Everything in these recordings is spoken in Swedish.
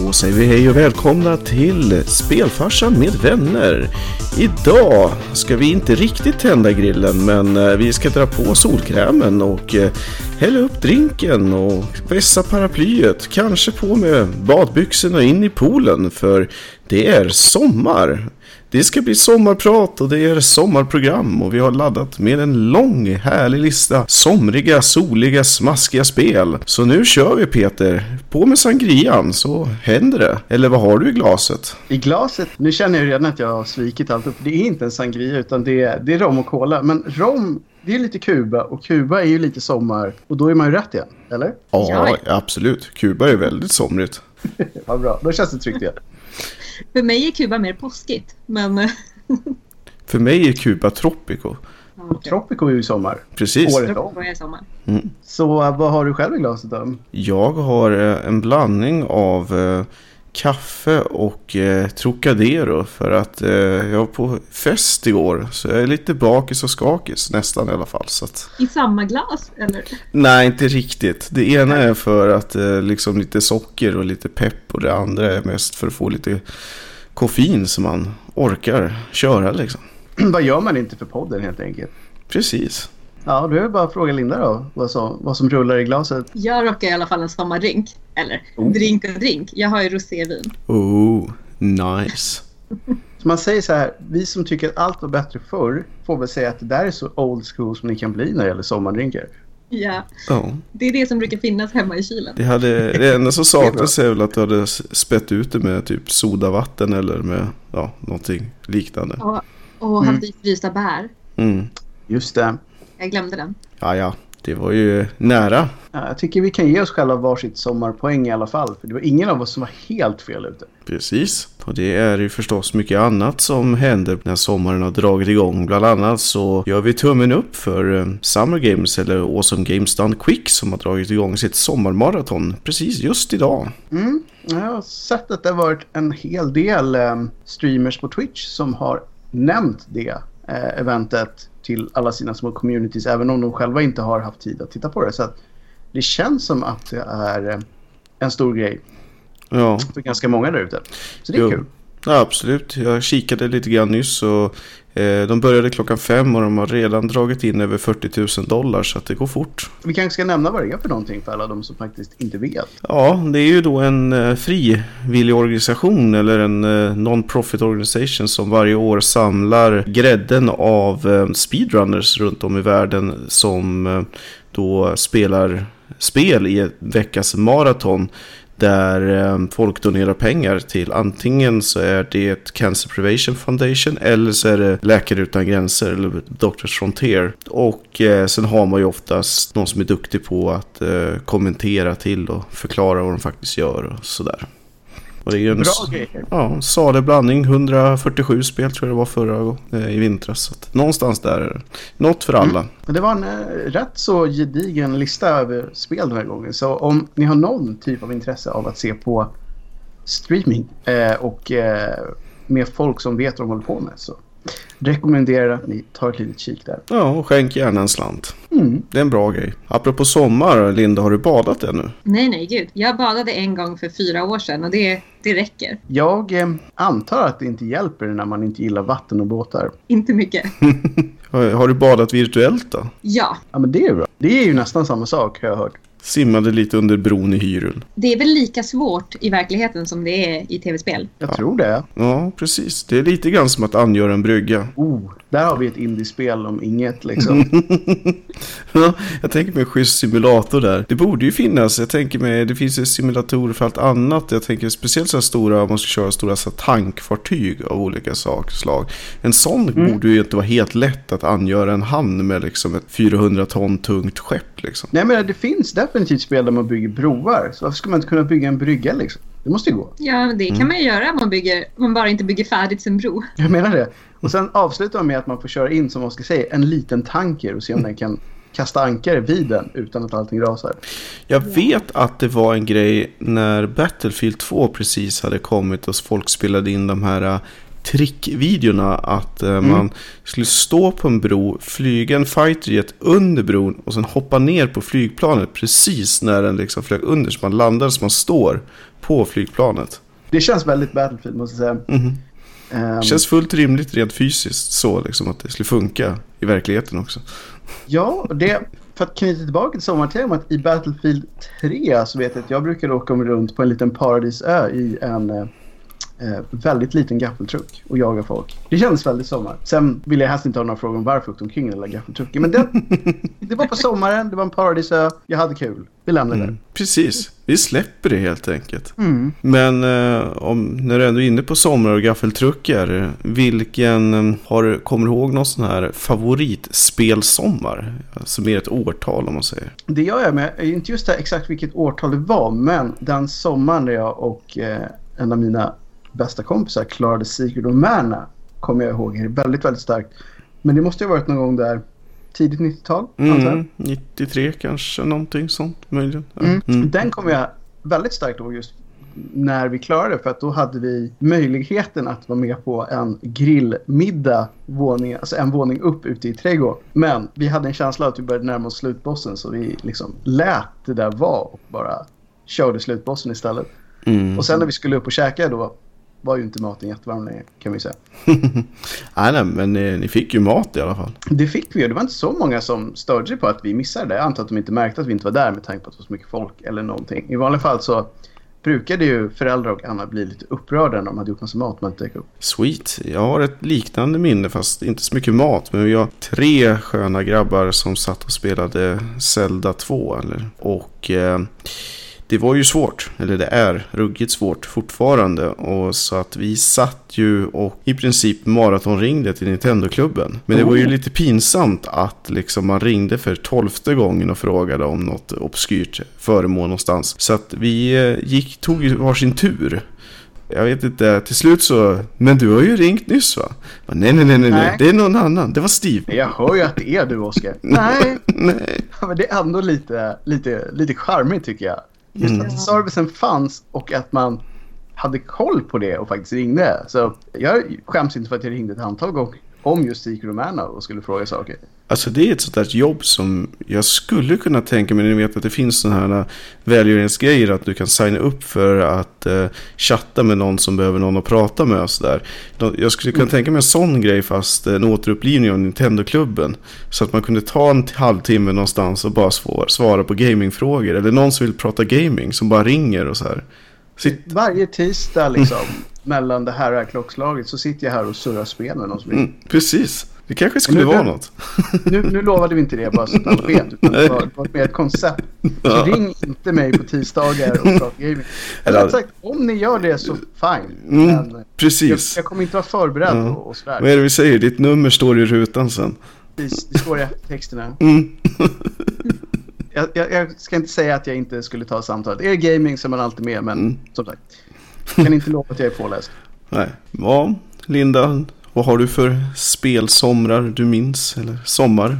Då säger vi hej och välkomna till Spelfarsan med vänner. Idag ska vi inte riktigt tända grillen men eh, vi ska dra på solkrämen och eh, hälla upp drinken och vässa paraplyet. Kanske på med badbyxorna in i poolen för det är sommar. Det ska bli sommarprat och det är sommarprogram och vi har laddat med en lång härlig lista somriga, soliga, smaskiga spel. Så nu kör vi Peter. På med sangrian så händer det. Eller vad har du i glaset? I glaset, nu känner jag redan att jag har svikit allt upp. Det är inte en sangria utan det är, det är rom och cola. Men rom, det är lite Kuba och Kuba är ju lite sommar. Och då är man ju rätt igen, eller? Ja, absolut. Kuba är väldigt somrigt. Ja, bra. Då känns det tryggt igen. För mig är Kuba mer påskigt. Men eh, För mig är Kuba Tropico. Tropico är ju sommar. Precis. Året om. Är sommar. Så äh, vad har du själv i glaset då? Jag har eh, en blandning av eh, kaffe och eh, Trocadero för att eh, jag var på fest igår. Så jag är lite bakis och skakis nästan i alla fall. Så att, I samma glas, eller? nej, inte riktigt. Det ena är för att eh, liksom lite socker och lite pepp och det andra är mest för att få lite koffein så man orkar köra liksom. vad gör man inte för podden helt enkelt? Precis. Ja, då är det bara att fråga Linda då. Vad som, vad som rullar i glaset. Jag rockar i alla fall en sommardrink. Eller Oh. drink och drink. Jag har ju rosévin. Oh, nice. Så man säger så här, vi som tycker att allt var bättre förr får väl säga att det där är så old school som ni kan bli när det gäller sommardrinkar. Ja, Ja. det är det som brukar finnas hemma i kylen. Det, hade, det enda som saknas är väl att du hade spett ut det med typ sodavatten eller med ja, någonting liknande. Och, och haft i frysta bär. Mm. Just det. Jag glömde den. Ja, ja, det var ju nära. Ja, Jag tycker vi kan ge oss själva varsitt sommarpoäng i alla fall. För det var ingen av oss som var helt fel ute. Precis. Och det är ju förstås mycket annat som händer när sommaren har dragit igång. Bland annat så gör vi tummen upp för eh, Summer Games eller Awesome Games Done Quick som har dragit igång sitt sommarmaraton precis just idag. Mm. Jag har sett att det har varit en hel del eh, streamers på Twitch som har nämnt det eh, eventet till alla sina små communities. Även om de själva inte har haft tid att titta på det. Så det känns som att det är eh, en stor grej Ja, för ganska många där ute. Så det är Jo. kul. Ja, absolut. Jag kikade lite grann nyss och de började klockan fem och de har redan dragit in över 40 000 dollar så att det går fort. Vi kanske ska nämna vad det är för någonting för alla de som faktiskt inte vet. Ja, det är ju då en eh, frivillig organisation eller en eh, non-profit organisation som varje år samlar grädden av eh, speedrunners runt om i världen som eh, då spelar spel i en veckas maraton där eh, folk donerar pengar till antingen så är det Cancer Prevention Foundation eller så är det Läkare Utan Gränser eller Doctors Frontier. Och eh, sen har man ju oftast någon som är duktig på att eh, kommentera till och förklara vad de faktiskt gör och sådär. Och det är ju en Bra grejer. ja, salig blandning, 147 spel tror jag det var förra eh, i vintras. Så att någonstans där är det. Något för alla. Men det var en eh, rätt så gedigen lista över spel den här gången. Så om ni har någon typ av intresse av att se på streaming eh, och eh, med folk som vet vad de håller på med så rekommenderar att ni tar ett litet kik där. Ja, och skänk gärna en slant. Mm. Det är en bra grej. Apropå sommar, Linda, har du badat ännu? Nej, nej, gud. Jag badade en gång för fyra år sedan och det, det räcker. Jag eh, antar att det inte hjälper när man inte gillar vatten och båtar. Inte mycket. Har, har du badat virtuellt då? Ja, Ja men det är bra. Det är ju nästan samma sak har jag hört. Simmade lite under bron i Hyrul. det är väl lika svårt i verkligheten som det är i tv-spel. Jag tror det. Ja, precis. Det är lite grann som att angöra en brygga. Oh, där har vi ett indiespel om inget liksom. Ja, jag tänker mig en schysst simulator där. Det borde ju finnas. Jag tänker mig, det finns ju simulatorer för allt annat. Jag tänker speciellt så här stora, om man ska köra stora så tankfartyg av olika sak, slag. En sån borde ju inte vara helt lätt att angöra en hamn med liksom ett 400 ton tungt skepp liksom. Nej men det finns definitivt spel där man bygger broar. Så varför ska man inte kunna bygga en brygga liksom? Det måste ju gå. Ja, det kan man ju göra om man, bygger, om man bara inte bygger färdigt sin bro. Jag menar det. Och sen avslutar man med att man får köra in, som man ska säga, en liten tanker och se om den kan kasta ankare vid den utan att allting rasar. Jag vet att det var en grej när Battlefield 2 precis hade kommit och folk spelade in de här trickvideorna att eh, man skulle stå på en bro, flyga en fighterjet under bron och sen hoppa ner på flygplanet precis när den liksom flög under så man landar så man står på flygplanet. Det känns väldigt Battlefield måste jag säga. Mhm. Ehm, Det känns fullt rimligt rent fysiskt så liksom att det skulle funka i verkligheten också. Ja, det, för att knyta tillbaka till sommartemat i Battlefield 3 så vet jag att jag brukar åka runt på en liten paradisö i en eh, väldigt liten gaffeltruck och jaga folk. Det känns väldigt sommar. Sen vill jag helst inte ha några frågor om varför jag omkring den där gaffeltrucken. Men det, det var på sommaren, det var en paradisö, jag hade kul. Vi lämnar det. Mm. Precis, vi släpper det helt enkelt. Mm. Men eh, om, när du ändå är inne på somrar och gaffeltruckar, vilken eh, har, kommer du ihåg någon sån här favoritspelsommar? Alltså mer ett årtal om man säger. Det gör jag med. Inte just det här exakt vilket årtal det var, men den sommaren när jag och eh, en av mina bästa kompisar klarade Secret of Mana kommer jag ihåg väldigt, väldigt starkt. Men det måste ju ha varit någon gång där tidigt 90-tal, antar jag. Mm, 93 kanske, någonting sånt möjligen. Ja. Mm. Mm. Den kommer jag väldigt starkt ihåg just när vi klarade det. För att då hade vi möjligheten att vara med på en grillmiddag våning, alltså en våning upp ute i trädgården. Men vi hade en känsla att vi började närma oss slutbossen så vi liksom lät det där vara och bara körde slutbossen istället. Mm. Och sen när vi skulle upp och käka då var ju inte maten jättevarm längre kan vi säga. nej, nej, men eh, ni fick ju mat i alla fall. Det fick vi och det var inte så många som störde sig på att vi missade det. Jag antar att de inte märkte att vi inte var där med tanke på att det var så mycket folk eller någonting. I vanliga fall så brukade ju föräldrar och Anna bli lite upprörda när de hade gjort massa mat man inte upp. Sweet. Jag har ett liknande minne fast inte så mycket mat. Men vi har tre sköna grabbar som satt och spelade Zelda 2. Eller? Och eh, det var ju svårt. Eller det är ruggigt svårt fortfarande. Och så att vi satt ju och i princip maratonringde till Nintendo-klubben. Men det var ju lite pinsamt att liksom man ringde för tolfte gången och frågade om något obskyrt föremål någonstans. Så att vi eh, gick, tog varsin tur. Jag vet inte, till slut så... Men du har ju ringt nyss va? Bara, Nej, nej, nej, nej, nej, Nej. det är någon annan. Det var Steve. Jag hör ju att det är du Oskar. Nej, Nej. men det är ändå lite, lite, lite charmigt tycker jag. Just Mm. att servicen fanns och att man hade koll på det och faktiskt ringde. Så jag skäms inte för att jag ringde ett antal gånger om just Secret Mana och skulle fråga saker. Alltså det är ett sånt där jobb som jag skulle kunna tänka mig. Ni vet att det finns sådana här välgörenhetsgrejer att du kan signa upp för att eh, chatta med någon som behöver någon att prata med och sådär. Jag skulle kunna tänka mig en sån grej fast en återupplivning av Nintendo-klubben. Så att man kunde ta en halvtimme någonstans och bara svara på gamingfrågor. Eller någon som vill prata gaming som bara ringer och så här. Sitt, Varje tisdag liksom mellan det här och det här klockslaget så sitter jag här och surrar spel med någon som ringer. mm, precis. Det kanske skulle Nu- vara något. Nu, nu lovade vi inte det bara så att alla vet. Utan det var, var mer ett koncept. Så Ja. ring inte mig på tisdagar och prata gaming. Eller sagt, om ni gör det så fine. Mm, Men jag, Precis. jag kommer inte vara förberedd Ja. och, och sådär. Vad är det vi säger? Ditt nummer står i rutan sen. Det, det står i texterna. Mm. Jag, jag, jag ska inte säga att jag inte skulle ta samtalet. Är det gaming så är man alltid med. Men Mm. som sagt. Jag kan inte lova att jag är påläst. Nej. Ja, Linda, vad har du för spelsomrar du minns? Eller sommar?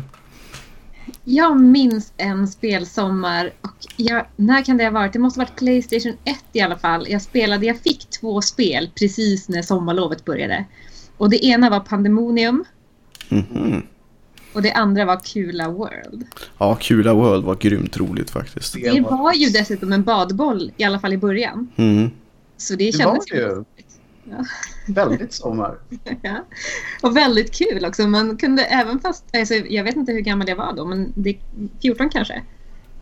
Jag minns en spelsommar och jag, när kan det ha varit? Det måste ha varit Playstation 1 i alla fall. Jag spelade, jag fick två spel precis när sommarlovet började. Och det ena var Pandemonium Mhm. Och det andra var Kula World. Ja, Kula World var grymt roligt faktiskt. Det Det var- ju dessutom en badboll, i alla fall i början. Mm. Så det Det kändes var det ju. Ja. Väldigt sommar. Ja. Och väldigt kul också. Man kunde även fast, alltså, jag vet inte hur gammal jag var då, men det, 14 kanske.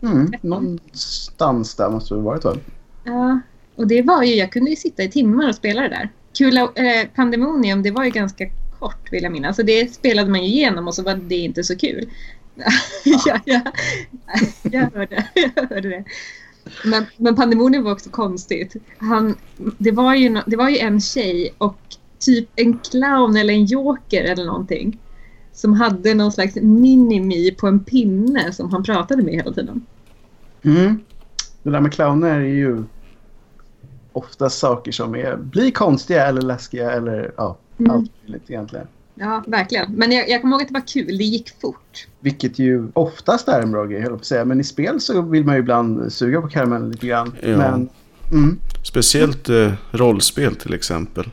Mm. Någonstans där måste det varit va? Ja, och det var ju, jag kunde ju sitta i timmar och spela det där. Kula, eh, Pandemonium, det var ju ganska kort vill jag minnas. Så det spelade man ju igenom och så var det inte så kul. ja, ja, jag, hörde, jag hörde det. Men, men Pandemonium var också konstigt. Han, det, var ju, det var ju en tjej och typ en clown eller en joker eller någonting. Som hade någon slags minimi på en pinne som han pratade med hela tiden. Mm. Det där med clowner är ju ofta saker som är, blir konstiga eller läskiga eller ja, Mm. allt möjligt egentligen. Ja, verkligen. Men jag, jag kommer ihåg att det var kul. Det gick fort. Vilket ju oftast är en bra grej, höll jag på att säga. Men i spel så vill man ju ibland suga på karamellen lite grann. Ja. Men, mm, Speciellt eh, rollspel till exempel.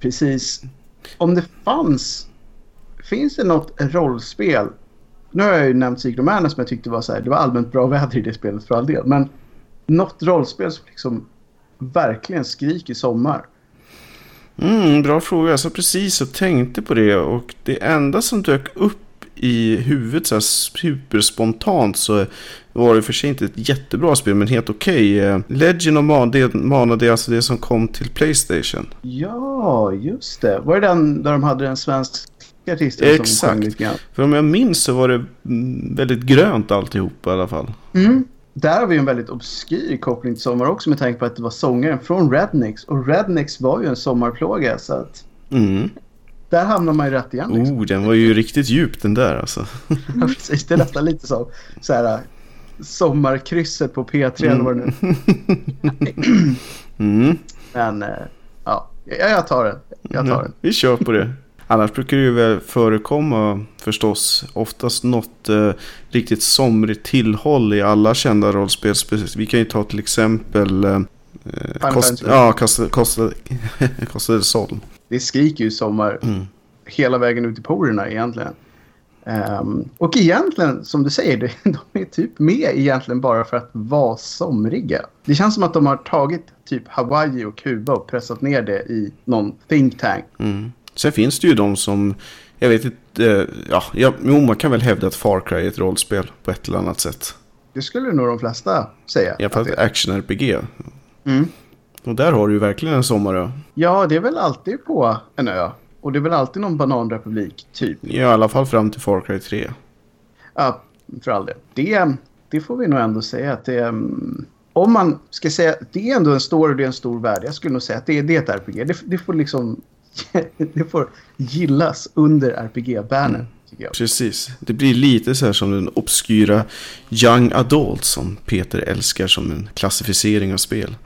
Precis. Om det fanns... Finns det något rollspel? Nu har jag ju nämnt Manor som jag tyckte var så här, det var allmänt bra väder i det spelet för all del. Men något rollspel som liksom verkligen skriker sommar. Mm, bra fråga. Jag satt precis och tänkte på det. Och det enda som dök upp i huvudet så här superspontant så var det för sig inte ett jättebra spel men helt okej. Okay. Legend of Mana, det är alltså det som kom till Playstation. Ja, just det. Var det den där de hade den svenska artisten Exakt. som sjöng lite grann? För om jag minns så var det väldigt grönt alltihop i alla fall. Mm. Där har vi en väldigt obskyr koppling till sommar också med tanke på att det var sångaren från Rednecks. Och Rednecks var ju en sommarplåga så att... Mm. Där hamnar man ju rätt igen. Liksom. Oh, den var ju riktigt djup den där alltså. ja, precis. Det är nästan lite som så här, sommarkrysset på P3 eller vad det nu mm. Men eh, ja, jag tar den. Jag tar ja, den. Vi kör på det. Annars brukar det ju väl förekomma förstås oftast något eh, riktigt somrigt tillhåll i alla kända rollspel. Vi kan ju ta till exempel eh, kost, ja, Costa, Costa, Costa del Sol. Det skriker ju sommar Mm. hela vägen ut i porerna egentligen. Ehm, och egentligen, som du säger, de är typ med egentligen bara för att vara somriga. Det känns som att de har tagit typ Hawaii och Kuba och pressat ner det i någon think tank. Mm. Sen finns det ju de som, jag vet inte, eh, ja, ja, jo, man kan väl hävda att Far Cry är ett rollspel på ett eller annat sätt. Det skulle nog de flesta säga. Alla fall att det är. action-RPG. Mm. Och där har du ju verkligen en sommarö. Ja, det är väl alltid på en ö. Och det är väl alltid någon bananrepublik, typ. Ja, I alla fall fram till Far Cry 3. Ja, för all del. Det, det får vi nog ändå säga att det... mm, Om man ska säga... Det är ändå en story och det är en stor värld. Jag skulle nog säga att det är, det är ett RPG. Det, det får liksom... Det får gillas under jag. Precis. Det blir lite så här som den obskyra Young Adult som Peter älskar som en klassificering av spel.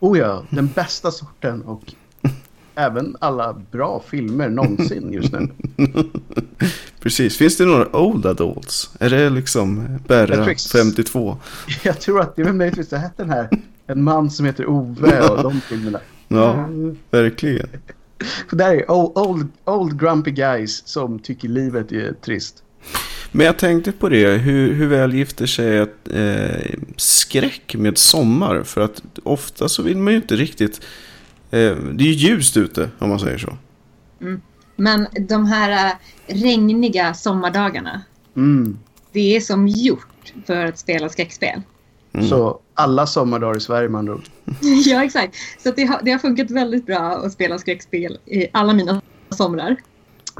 Oh ja, den bästa sorten och även alla bra filmer någonsin just nu. Precis. Finns det några Old Adults? Är det liksom Berra Matrix. 52? Jag tror att det är möjligtvis det hette den här En man som heter Ove och de filmerna. Ja, verkligen. För där är old, old, old grumpy guys som tycker livet är trist. Men jag tänkte på det, hur, hur väl gifter sig ett, eh, skräck med sommar? För att ofta så vill man ju inte riktigt... Eh, det är ju ljust ute, om man säger så. Men de här äh, regniga sommardagarna, Mm. det är som gjort för att spela skräckspel. Mm. Så alla sommardagar i Sverige med andra ord. ja, exakt. Så det, har, det har funkat väldigt bra att spela skräckspel i alla mina somrar.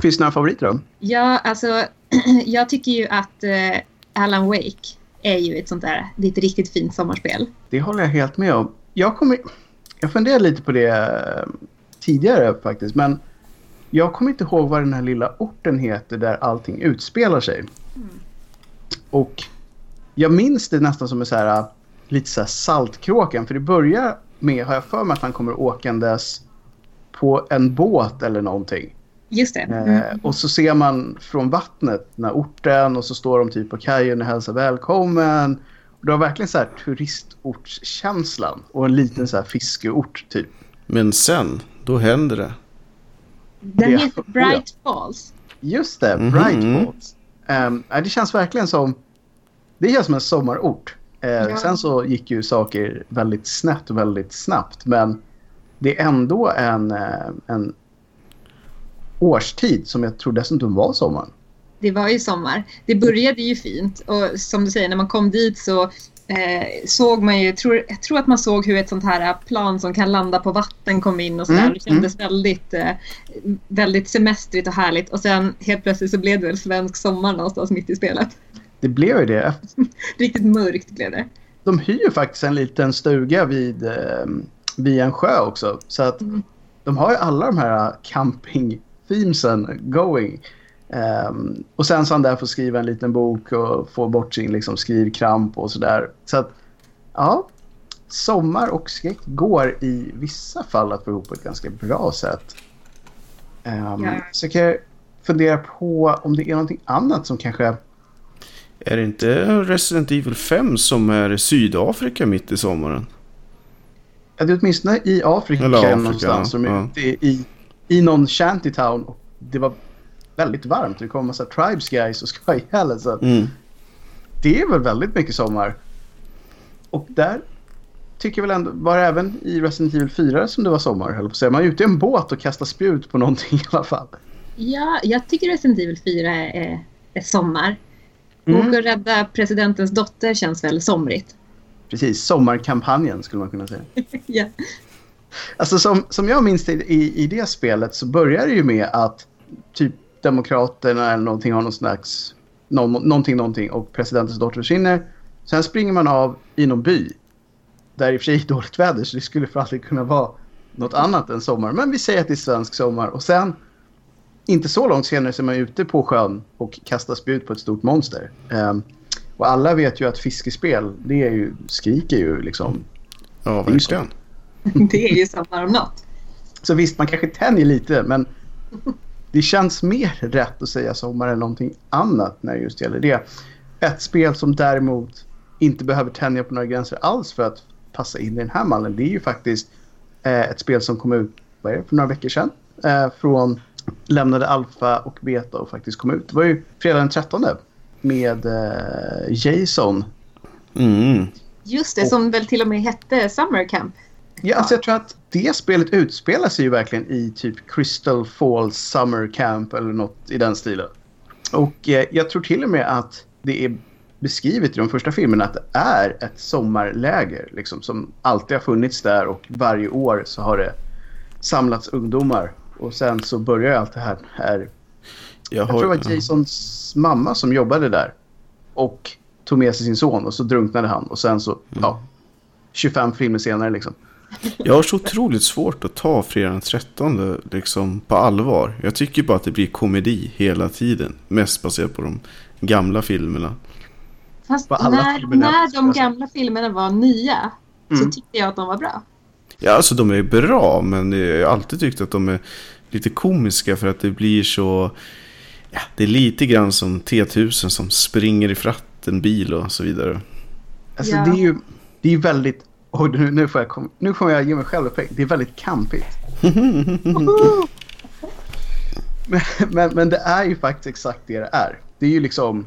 Finns det några favoriter då? Ja, alltså jag tycker ju att eh, Alan Wake är ju ett sånt där, det är ett riktigt fint sommarspel. Det håller jag helt med om. Jag, kommer, jag funderade lite på det eh, tidigare faktiskt. Men jag kommer inte ihåg vad den här lilla orten heter där allting utspelar sig. Och jag minns det nästan som en så här, lite så här saltkråkan. För det börjar med, har jag för mig att han kommer åkandes på en båt eller någonting. Just det. Eh, Mm. och så ser man från vattnet den här orten och så står de typ på kajen och hälsar välkommen. Och du har verkligen så här turistortskänslan och en liten så här fiskeort typ. Men sen, då händer det. Den heter Bright Falls. Just det, Mhm. Bright Falls. Um, det känns verkligen som... Det känns som en sommarort. Eh, Ja. Sen så gick ju saker väldigt snett väldigt snabbt. Men det är ändå en, eh, en årstid som jag tror dessutom var sommaren. Det var ju sommar. Det började ju fint och som du säger, när man kom dit så eh, såg man ju, tror, jag tror att man såg hur ett sånt här plan som kan landa på vatten kom in och sådär. Mm, Det kändes väldigt, eh, väldigt semestrigt och härligt och sen helt plötsligt så blev det väl svensk sommar någonstans mitt i spelet. Det blev ju det. Riktigt mörkt blev det. De hyr ju faktiskt en liten stuga vid, eh, vid en sjö också. Så att Mm. de har ju alla de här camping-themesen going. Ehm, och sen så han där får skriva en liten bok och få bort sin liksom, skrivkramp och sådär. Så att, ja. Sommar och skräck går i vissa fall att få ihop på ett ganska bra sätt. Ehm, Ja. Så kan jag fundera på om det är någonting annat som kanske... Är det inte Resident Evil 5 som är Sydafrika mitt i sommaren? Ja, det är åtminstone i Afrika, Eller Afrika, någonstans. Som är ja. ute i, i någon shantytown. Och det var väldigt varmt. Det kom en massa tribes guys och ska ihjäl så Mm. Det är väl väldigt mycket sommar. Och där tycker jag väl ändå, var det även i Resident Evil 4 som det var sommar, höll på att säga. Man är ute i en båt och kastar spjut på någonting i alla fall. Ja, jag tycker Resident Evil 4 är, är sommar. Mm. Och att rädda presidentens dotter känns väl somrigt. Precis, sommarkampanjen skulle man kunna säga. ja. Alltså som, som jag minns det i, i det spelet så börjar det ju med att typ Demokraterna eller någonting har någon slags någon, någonting, någonting och presidentens dotter försvinner. Sen springer man av i någon by. Där i och för sig är dåligt väder så det skulle för alltid kunna vara något annat än sommar. Men vi säger att det är svensk sommar och sen inte så långt senare så är man ute på sjön och kastar spjut på ett stort monster. Ehm, och alla vet ju att fiskespel, det är ju, skriker ju liksom Ja, verkligen. Det är ju sommar om något. Så visst, man kanske tänjer lite, men det känns mer rätt att säga sommar än någonting annat när det just gäller det. Ett spel som däremot inte behöver tänja på några gränser alls för att passa in i den här mallen, det är ju faktiskt eh, ett spel som kom ut vad är det, för några veckor sedan. Eh, från lämnade alfa och beta och faktiskt kom ut. Det var ju fredag den 13 med eh, Jason. Mm. Just det, som väl till och med hette Summer Camp. Ja, alltså jag tror att det spelet utspelar sig ju verkligen i typ Crystal Falls Summer Camp eller något i den stilen. Och eh, jag tror till och med att det är beskrivet i de första filmerna att det är ett sommarläger liksom, som alltid har funnits där och varje år så har det samlats ungdomar. Och sen så börjar allt det här. här. Jag tror det var Jasons mamma som jobbade där och tog med sig sin son och så drunknade han och sen så, ja, 25 filmer senare liksom. Jag har så otroligt svårt att ta fredagen den 13 liksom, på allvar. Jag tycker bara att det blir komedi hela tiden. Mest baserat på de gamla filmerna. Fast På alla när, filmerna, när de jag säga. gamla filmerna var nya så Mm. tyckte jag att de var bra. Ja, alltså de är bra, men jag har alltid tyckt att de är lite komiska för att det blir så... Ja, det är lite grann som T-1000 som springer i fratt en bil och så vidare. Alltså Ja. det är ju det är väldigt... Oj, nu, nu, får jag, kom, nu kommer jag ge mig själv effekt. Det är väldigt kampigt. men, men, men det är ju faktiskt exakt det det är. Det är ju liksom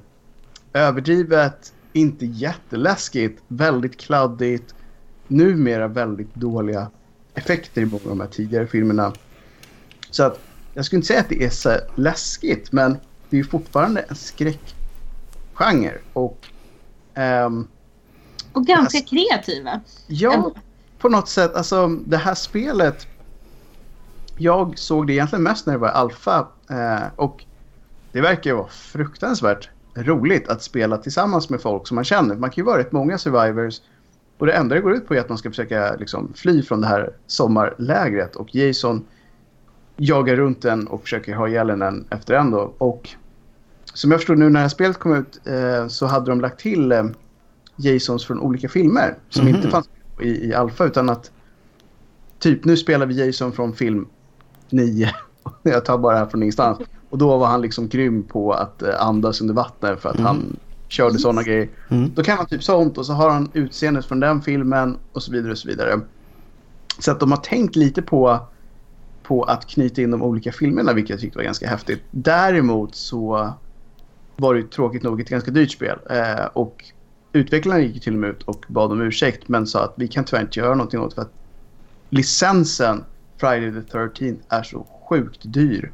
överdrivet, inte jätteläskigt, väldigt kladdigt. Numera väldigt dåliga effekter i många av de här tidigare filmerna. Så att jag skulle inte säga att det är så läskigt, men det är ju fortfarande en skräckgenre. Och ehm, Och ganska Alltså- kreativa. Ja, på något sätt. Alltså det här spelet. Jag såg det egentligen mest när det var alfa. Eh, och det verkar ju vara fruktansvärt roligt att spela tillsammans med folk som man känner. Man kan ju vara rätt många survivors. Och det enda det går ut på är att man ska försöka liksom, fly från det här sommarlägret. Och Jason jagar runt den och försöker ha ihjäl en efter en då. Och som jag förstod nu när det här spelet kom ut eh, så hade de lagt till eh, Jasons från olika filmer som Mhm. inte fanns i, i Alpha utan att typ nu spelar vi Jason från film 9. Jag tar bara här från ingenstans. Och då var han liksom grym på att eh, andas under vattnet för att Mm. han körde sådana grejer. Mm. Då kan man typ sånt och så har han utseendet från den filmen och så vidare och så vidare. Så att de har tänkt lite på, på att knyta in de olika filmerna vilket jag tyckte var ganska häftigt. Däremot så var det tråkigt nog ett ganska dyrt spel. Eh, och utvecklarna gick till och med ut och bad om ursäkt men sa att vi kan tyvärr inte göra någonting åt för att licensen Friday the 13 är så sjukt dyr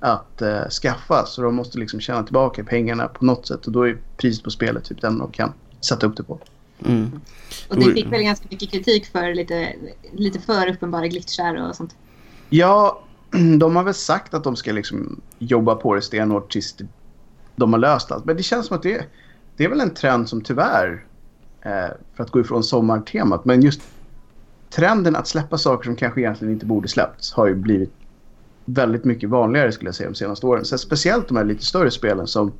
att eh, skaffa så de måste liksom tjäna tillbaka pengarna på något sätt och då är priset på spelet typ den de kan sätta upp det på. Mm. Och det fick väl ganska mycket kritik för lite, lite för uppenbara glitchar och sånt. Ja, de har väl sagt att de ska liksom jobba på det stenhårt tills de har löst allt. Men det känns som att det, det är väl en trend som tyvärr, eh, för att gå ifrån sommartemat, men just trenden att släppa saker som kanske egentligen inte borde släppts har ju blivit väldigt mycket vanligare skulle jag säga de senaste åren. Så speciellt de här lite större spelen som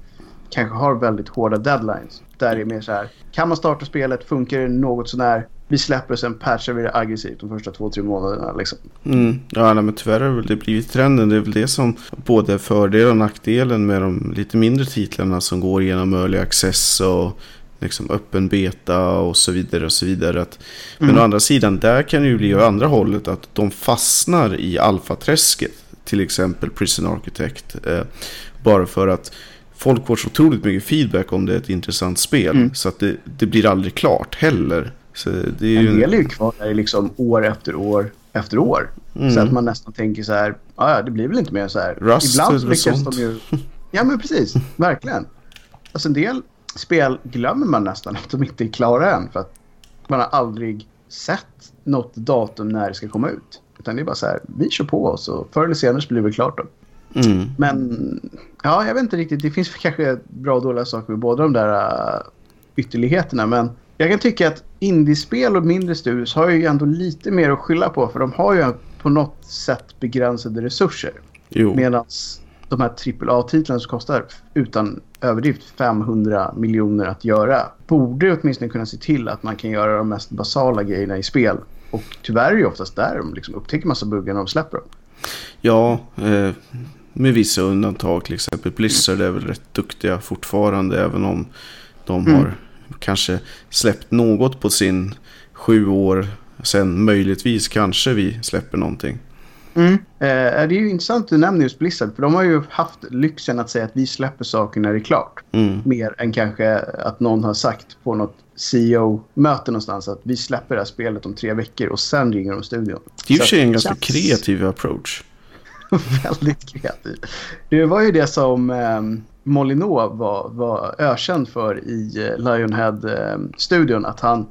kanske har väldigt hårda deadlines. Där det är mer så här, kan man starta spelet, funkar det något sånär, vi släpper och sen patchar vi det aggressivt de första två, tre månaderna liksom. Mm. Ja, nej, men tyvärr har det blivit trenden. Det är väl det som både fördelen och nackdelen med de lite mindre titlarna som går genom early access och liksom öppen beta och så vidare och så vidare. Att, Men Mm. å andra sidan, där kan det ju bli å andra hållet att de fastnar i alfaträsket till exempel Prison Architect. Eh, bara för att folk får så otroligt mycket feedback om det är ett intressant spel. Mm. Så att det, det blir aldrig klart heller. Så det är ju En del är ju kvar där liksom år efter år efter år. Mm. Så att man nästan tänker så här, "Ah, ja det blir väl inte mer så här. Rust Ibland lyckas de ju... Ja men precis, verkligen. Alltså en del spel glömmer man nästan att de inte är klara än. För att man har aldrig sett något datum när det ska komma ut. Utan det är bara så här, vi kör på oss och förr eller senare så blir det klart då. Mm. Men ja, jag vet inte riktigt. Det finns kanske bra och dåliga saker med båda de där uh, ytterligheterna. Men jag kan tycka att indiespel och mindre studios har ju ändå lite mer att skylla på. För de har ju på något sätt begränsade resurser. Medan de här AAA-titlarna som kostar utan överdrift 500 miljoner att göra borde åtminstone kunna se till att man kan göra de mest basala grejerna i spel. Och tyvärr är det oftast där de liksom upptäcker massa buggar när de släpper dem. Ja, eh, med vissa undantag. Till exempel Blizzard är väl rätt duktiga fortfarande. Även om de Mm. har kanske släppt något på sin sju år. Sen möjligtvis kanske vi släpper någonting. Mm. Eh, det är ju intressant att du nämner just Blizzard. För de har ju haft lyxen att säga att vi släpper saker när det är klart. Mm. Mer än kanske att någon har sagt på något CEO-möte någonstans att vi släpper det här spelet om tre veckor och sen ringer de studion. Det är sig en ganska känns kreativ approach. väldigt kreativ. Det var ju det som eh, Molineux var, var ökänd för i eh, Lionhead-studion. att han,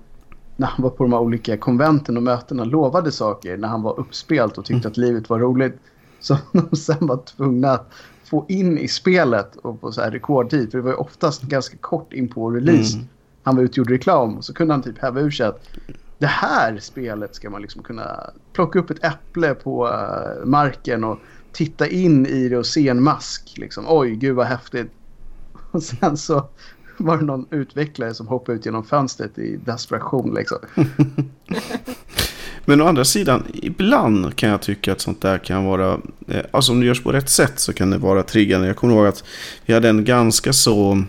när han var på de här olika konventen och mötena, lovade saker när han var uppspelt och tyckte att livet var roligt. Som de sen var tvungna att få in i spelet och på så här rekordtid. För det var ju oftast ganska kort in på release. Mm. Han var ute och gjorde reklam och så kunde han typ häva ur sig att det här spelet ska man liksom kunna plocka upp ett äpple på eh, marken och titta in i det och se en mask. Liksom. Oj, gud vad häftigt. Och sen så var det någon utvecklare som hoppade ut genom fönstret i desperation. Liksom. Men å andra sidan, ibland kan jag tycka att sånt där kan vara... Eh, alltså om det görs på rätt sätt så kan det vara triggande. Jag kommer ihåg att vi hade en ganska så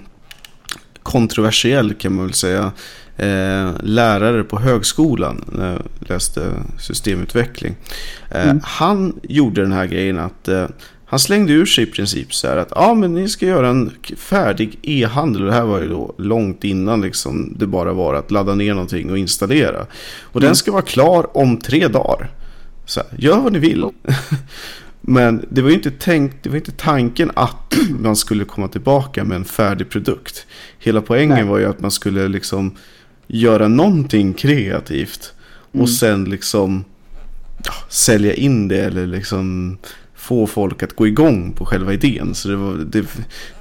kontroversiell kan man väl säga eh, lärare på högskolan när jag läste systemutveckling. Eh, Mm. Han gjorde den här grejen att eh, han slängde ur sig i princip så här att ja men ni ska göra en färdig e-handel det här var ju då långt innan liksom det bara var att ladda ner någonting och installera. Och Mm. den ska vara klar om tre dagar. Så här, gör vad ni vill. Men det var ju inte tänkt, det var inte tanken att man skulle komma tillbaka med en färdig produkt. Hela poängen Nej. var ju att man skulle liksom göra någonting kreativt. Mm. Och sen liksom ja, sälja in det eller liksom få folk att gå igång på själva idén. Så det, var, det,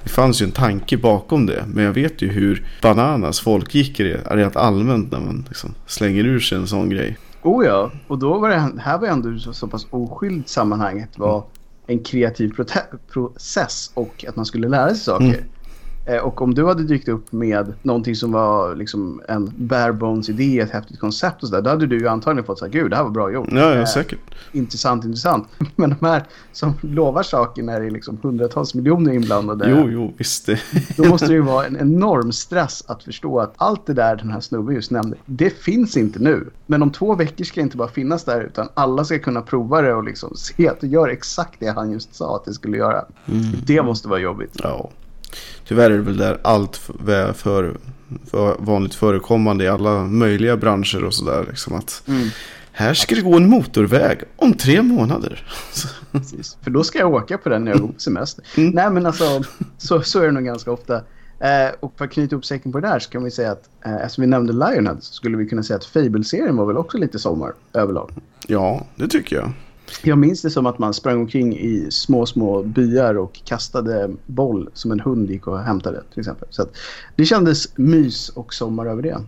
det fanns ju en tanke bakom det. Men jag vet ju hur bananas folk gick i det rent allmänt när man liksom slänger ur sig en sån grej. Oh ja, och då var det här var ändå så, så pass oskyldigt sammanhanget var en kreativ process och att man skulle lära sig saker. Mm. Eh, och om du hade dykt upp med någonting som var liksom en bare bones idé, ett häftigt koncept och sådär, då hade du ju antagligen fått säga gud det här var bra gjort. Ja, ja Eh, säkert. intressant, intressant. Men de här som lovar saker när det är liksom hundratals miljoner inblandade. Jo, jo, visst. Då måste det ju vara en enorm stress att förstå att allt det där den här snubben just nämnde, det finns inte nu. Men om två veckor ska det inte bara finnas där utan alla ska kunna prova det och liksom se att det gör exakt det han just sa att det skulle göra. Det måste vara jobbigt. Ja. Tyvärr är det väl där allt för, för, för vanligt förekommande i alla möjliga branscher och sådär. Liksom att här ska det gå en motorväg om tre månader. Precis. För då ska jag åka på den när jag går på semester. Mm. Nej men alltså, så, så är det nog ganska ofta. Eh, och för att knyta ihop säcken på det där så kan vi säga att eh, eftersom vi nämnde Lionhead så skulle vi kunna säga att Fable-serien var väl också lite sommar överlag. Ja, det tycker jag. Jag minns det som att man sprang omkring i små, små byar och kastade boll som en hund gick och hämtade till exempel. Så det kändes mys och sommar över det.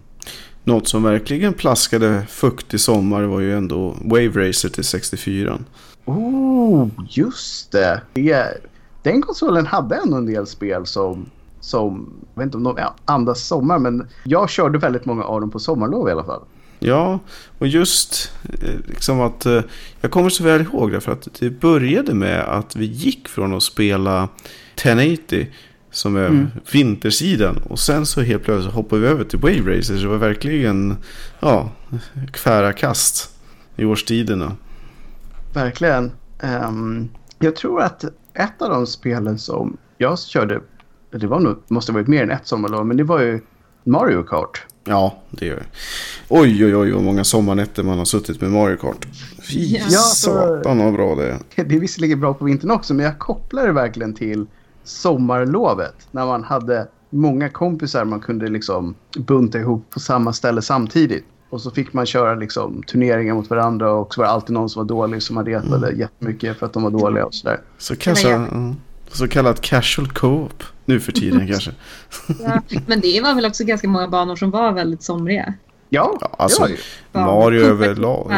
Något som verkligen plaskade fukt i sommar var ju ändå Wave Racer till 64. Oh, just det. det. Den konsolen hade ändå en del spel som, som jag vet inte om de andas sommar, men jag körde väldigt många av dem på sommarlov i alla fall. Ja, och just eh, liksom att eh, jag kommer så väl ihåg det för att det började med att vi gick från att spela 1080 som är Mm. vintersidan och sen så helt plötsligt hoppade vi över till Wave Racer så det var verkligen ja, tvära kast i årstiderna. Verkligen. Ehm, Jag tror att ett av de spelen som jag körde, det var nog, måste ha varit mer än ett sommarlov, men det var ju Mario Kart. Ja, det gör det. Oj, oj, oj, vad många sommarnätter man har suttit med Mario Kart. Fy Ja, satan vad bra det är. Det är visserligen bra på vintern också, men jag kopplar det verkligen till sommarlovet. När man hade många kompisar man kunde liksom bunta ihop på samma ställe samtidigt. Och så fick man köra liksom turneringar mot varandra och så var det alltid någon som var dålig som man retade jättemycket för att de var dåliga och sådär. Så, kassa, jag- mm, så kallat casual co-op nu för tiden kanske. Ja, men det var väl också ganska många banor som var väldigt somriga. Ja, Ja, alltså, det var ju. Mario överlag.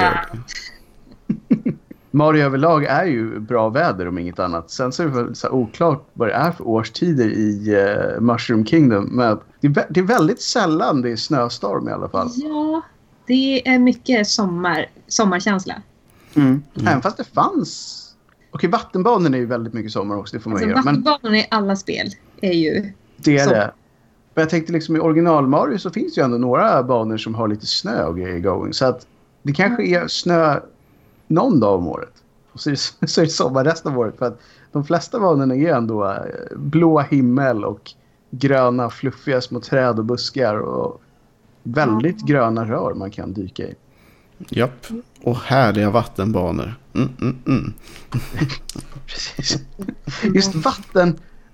Mario överlag är ju bra väder om inget annat. Sen så är det väl så oklart vad det är för årstider i eh, Mushroom Kingdom. Men det är, det är väldigt sällan det är snöstorm i alla fall. Ja, det är mycket sommar, sommarkänsla. Mm. Även fast det fanns... Okej, vattenbanorna är ju väldigt mycket sommar också, det får man Alltså, göra. Men vattenbanorna i alla spel är ju... det är som- det. Men jag tänkte liksom i original Mario så finns ju ändå några banor som har lite snö och grejer going. Så att det kanske är snö någon dag om året. Och så är det, så är det sommar resten av året. För att de flesta banorna är ändå eh, blå himmel och gröna fluffiga små träd och buskar och väldigt gröna rör man kan dyka i. Japp. Och härliga vattenbanor. Mm, mm, mm. Precis. Just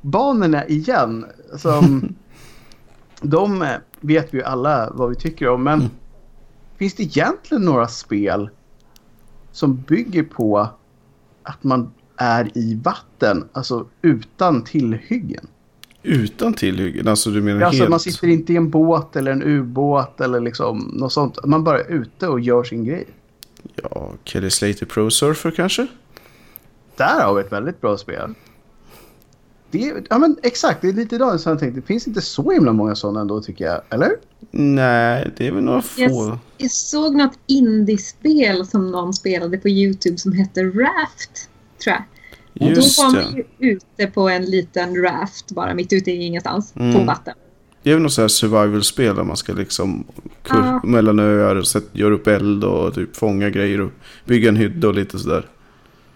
vattenbanorna igen. Som, de eh, vet vi ju alla vad vi tycker om. Men finns det egentligen några spel som bygger på att man är i vatten, alltså utan tillhyggen? Utan tillhyggen, alltså du menar Alltså helt... man sitter inte i en båt eller en ubåt eller liksom något sånt. Man bara är ute och gör sin grej. Ja, Kelly Slater Pro Surfer kanske? Där har vi ett väldigt bra spel. Det är, ja men exakt, det är lite idag som jag tänkte. Det finns inte så himla många sådana ändå tycker jag. Eller? Nej, det är väl några få. Jag, jag såg något indiespel som någon spelade på YouTube som hette Raft, tror jag. Och Just då var man ju ute på en liten raft bara mitt ute i ingenstans på Mm. vatten. Det är väl något så här survival-spel där man ska liksom kur- Ja. mellan öar och göra upp eld och typ fånga grejer och bygga en hydda och lite sådär.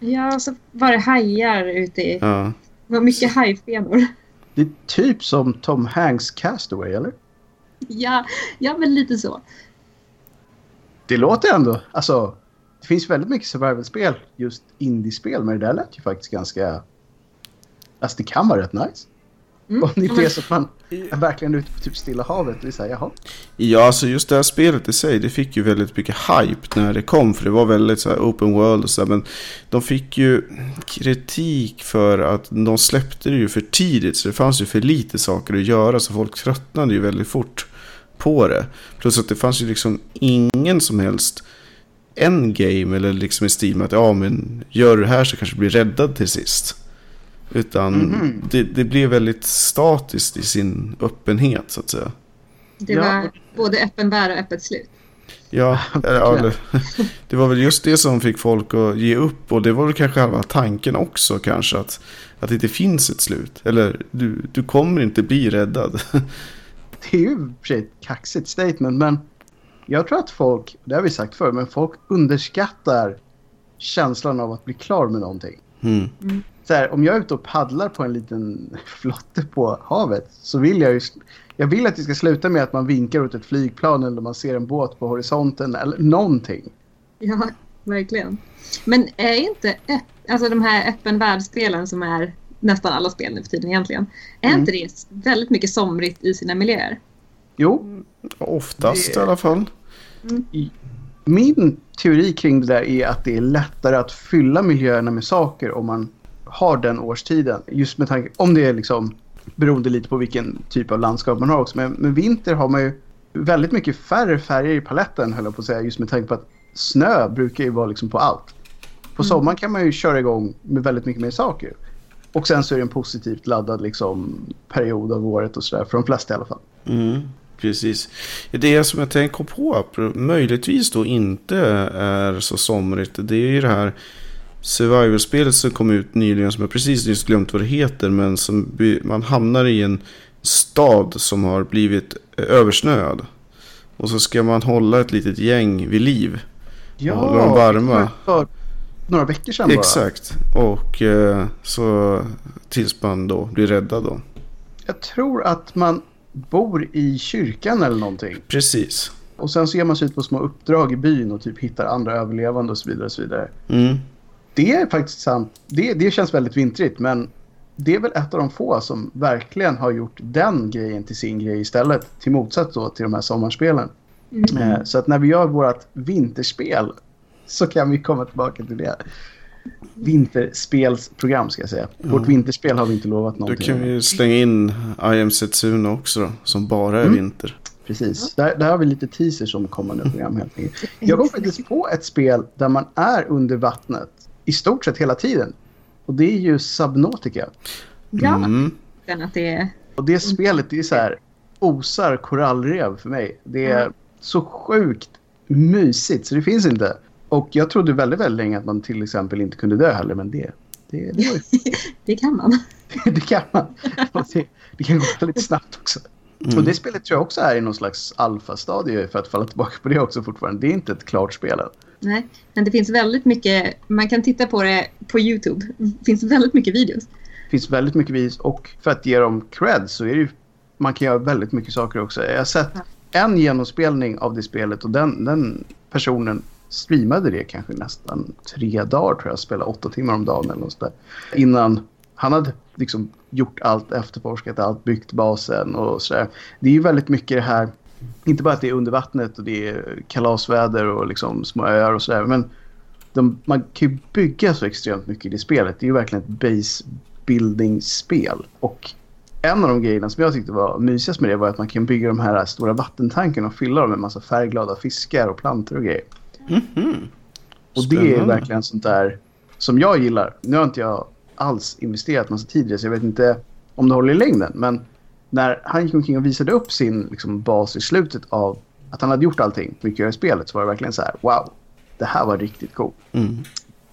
Ja, så var det hajar ute i... Ja. Det var mycket hajfenor. Det är typ som Tom Hanks Castaway, eller? Ja, ja, men lite så. Det låter ändå... Alltså, det finns väldigt mycket survival-spel, just indiespel, men det där lät ju faktiskt ganska... Alltså det kan vara rätt nice. Mm. Om det inte är så att man är verkligen ute på typ Stilla havet det är så här, jaha. ja, alltså just det här spelet i sig, det fick ju väldigt mycket hype när det kom. För det var väldigt så här open world och så här, Men de fick ju kritik för att de släppte det ju för tidigt. Så det fanns ju för lite saker att göra. Så folk tröttnade ju väldigt fort på det. Plus att det fanns ju liksom ingen som helst endgame eller liksom i stil med att ja men gör du det här så kanske du blir räddad till sist. Utan Mhm. det, det blev väldigt statiskt i sin öppenhet så att säga. Det Ja. var både öppen bär och öppet slut. Ja, eller, det var väl just det som fick folk att ge upp och det var väl kanske halva tanken också kanske att, att det inte finns ett slut. Eller du, du kommer inte bli räddad. Det är ju ett kaxigt statement, men jag tror att folk, det har vi sagt förr, men folk underskattar känslan av att bli klar med någonting. Mm. Så här, om jag är ute och paddlar på en liten flotte på havet så vill jag ju... Jag vill att det ska sluta med att man vinkar åt ett flygplan eller man ser en båt på horisonten eller någonting. Ja, verkligen. Men är inte alltså de här öppen världsspelen som är nästan alla spel nu för tiden egentligen. Är Mm. inte det väldigt mycket somrigt i sina miljöer? Jo, Oftast Det- i alla fall. min teori kring det där är att det är lättare att fylla miljöerna med saker om man har den årstiden. Just med tanke, om det är liksom beroende lite på vilken typ av landskap man har också. Men med vinter har man ju väldigt mycket färre färger i paletten höll jag på att säga. Just med tanke på att snö brukar ju vara liksom på allt. På sommaren kan man ju köra igång med väldigt mycket mer saker. Och sen så är det en positivt laddad liksom period av året och sådär. För de flesta i alla fall. Mm, precis. Det som jag tänker på, möjligtvis då inte är så somrigt, det är ju det här survival-spelet som kom ut nyligen, som jag precis nyss glömt vad det heter, men som man hamnar i en stad som har blivit eh, översnöad. Och så ska man hålla ett litet gäng vid liv. Håller dem varma. För, några veckor sedan bara. Exakt. Och eh, så tills man då blir räddad då. Jag tror att man bor i kyrkan eller någonting. Precis. Och sen så ger man sig ut på små uppdrag i byn och typ hittar andra överlevande och så vidare. Och så vidare. Mm. Det är faktiskt sant. Det, det känns väldigt vintrigt men det är väl ett av de få som verkligen har gjort den grejen till sin grej istället. Till motsats då till de här sommarspelen. Mm. Eh, så att när vi gör vårt vinterspel så kan vi komma tillbaka till det. Vinterspelsprogram ska jag säga. Vårt vinterspel har vi inte lovat Då någonting. kan vi slänga in I am Setsuna också då, som bara är Mm. vinter. Precis. Där, där har vi lite teasers om kommande program helt enkelt. Jag kom faktiskt på ett spel där man är under vattnet i stort sett hela tiden. Och det är ju Subnautica. Ja, Mm. den att det är... Och det spelet det är så här osar korallrev för mig. Det är Mm. så sjukt mysigt så det finns inte. Och jag trodde väldigt, väldigt länge att man till exempel inte kunde dö heller. Men det, det, det, var ju, Det kan man. det kan man. Det, det kan gå väldigt snabbt också. Mm. Och det spelet tror jag också är i någon slags alfastadie för att falla tillbaka på det också fortfarande. Det är inte ett klart spel än. Nej, men det finns väldigt mycket. Man kan titta på det på Youtube. Det finns väldigt mycket videos. Det finns väldigt mycket vis och för att ge dem cred så är det ju man kan göra väldigt mycket saker också. Jag har sett en genomspelning av det spelet och den, den personen streamade det kanske nästan tre dagar tror jag. Spelade åtta timmar om dagen eller något sådär. Innan han hade liksom gjort allt, efterforskat allt, byggt basen och sådär. Det är ju väldigt mycket det här, inte bara att det är under vattnet och det är kalasväder och liksom små öar och sådär. Men de, man kan ju bygga så extremt mycket i det spelet. Det är ju verkligen ett base building-spel. Och en av de grejerna som jag tyckte var mysigast med det var att man kan bygga de här stora vattentankarna och fylla dem med massa färgglada fiskar och plantor och grejer. Mhm. Och det är verkligen sånt där som jag gillar. Nu har inte jag alls investerat massa tid i det så jag vet inte om det håller i längden. Men när han gick omkring och visade upp sin liksom, bas i slutet av att han hade gjort allting mycket i spelet så var det verkligen så här wow. Det här var riktigt coolt. Mm.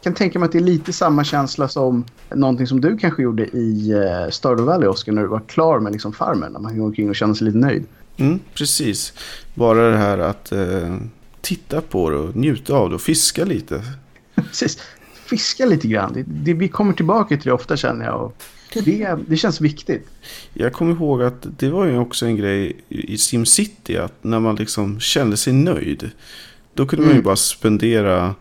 kan tänka mig att det är lite samma känsla som någonting som du kanske gjorde i uh, Stardew Valley, Oscar, när du var klar med liksom farmen. När man gå omkring och känna sig lite nöjd. Mm, precis. Bara det här att eh, titta på det och njuta av det och fiska lite. Precis. Fiska lite grann. Det, det, vi kommer tillbaka till det ofta känner jag. Och det, det känns viktigt. Jag kommer ihåg att det var ju också en grej i SimCity att när man liksom kände sig nöjd. Då kunde man ju Mm. bara spendera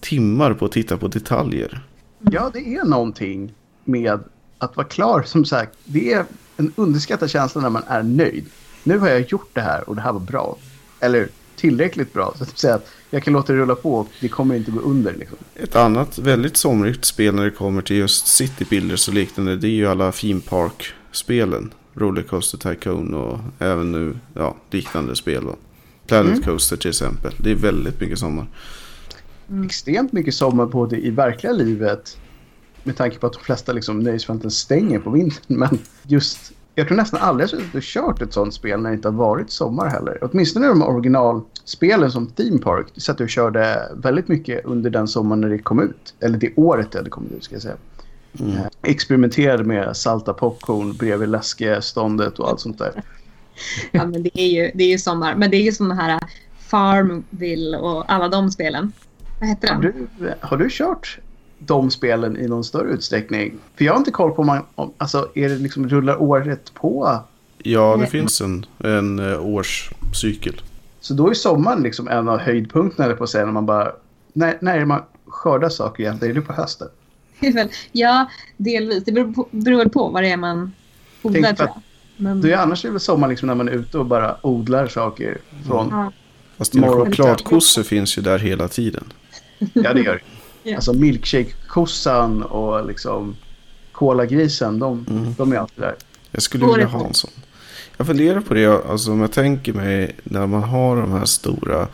timmar på att titta på detaljer. Ja, det är någonting med att vara klar. Som sagt, det är en underskattad känsla när man är nöjd. Nu har jag gjort det här och det här var bra. Eller tillräckligt bra. Så att säga att jag kan låta det rulla på och det kommer inte gå under. Liksom. Ett annat väldigt somrigt spel när det kommer till just City Builders och liknande. Det är ju alla Theme Park-spelen. Rollercoaster Tycoon och även nu ja, liknande spel. Då. Planet Mm. Coaster till exempel. Det är väldigt mycket sommar. extremt mycket sommar på det i verkliga livet. Med tanke på att de flesta liksom nöjesfälten stänger på vintern. Men just, jag tror nästan aldrig jag har kört ett sånt spel när det inte har varit sommar heller. Åtminstone de originalspelen som Theme Park. Det satt jag körde väldigt mycket under den sommaren när det kom ut. Eller det året det kommit ut ska jag säga. Mm. Eh, Experimenterade med salta popcorn bredvid läskeståndet och allt sånt där. Ja, men det är ju, det är ju sommar. Men det är ju sådana här Farmville och alla de spelen. Vad heter Har de? du, har du kört de spelen i någon större utsträckning? För jag har inte koll på om man, om, alltså är det liksom rullar året på? Ja, det Nej. finns en, en eh, årscykel. Så då är sommaren liksom en av höjdpunkterna eller på att säga när man bara, när, när är det man skördar saker egentligen? Är det på hösten? Det Ja, delvis. Det beror, på, beror på vad det är man odlar Tänk tror på jag. Men, Då är annars är det väl sommar liksom när man är ute och bara odlar saker från, ja, Fast dina Morgon. chokladkossor finns ju där hela tiden. ja det gör det. Alltså milkshake-kossan och liksom kolagrisen, de, Mm. de är alltid där. Jag skulle vilja ha en sån. Jag funderar på det, alltså om jag tänker mig när man har de här stora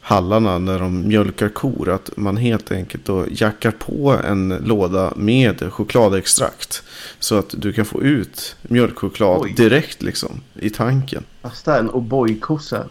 hallarna när de mjölkar kor. Att man helt enkelt då jackar på en låda med chokladextrakt. Så att du kan få ut mjölkchoklad Oj. direkt liksom i tanken. Fast det är en O'boy-kossa.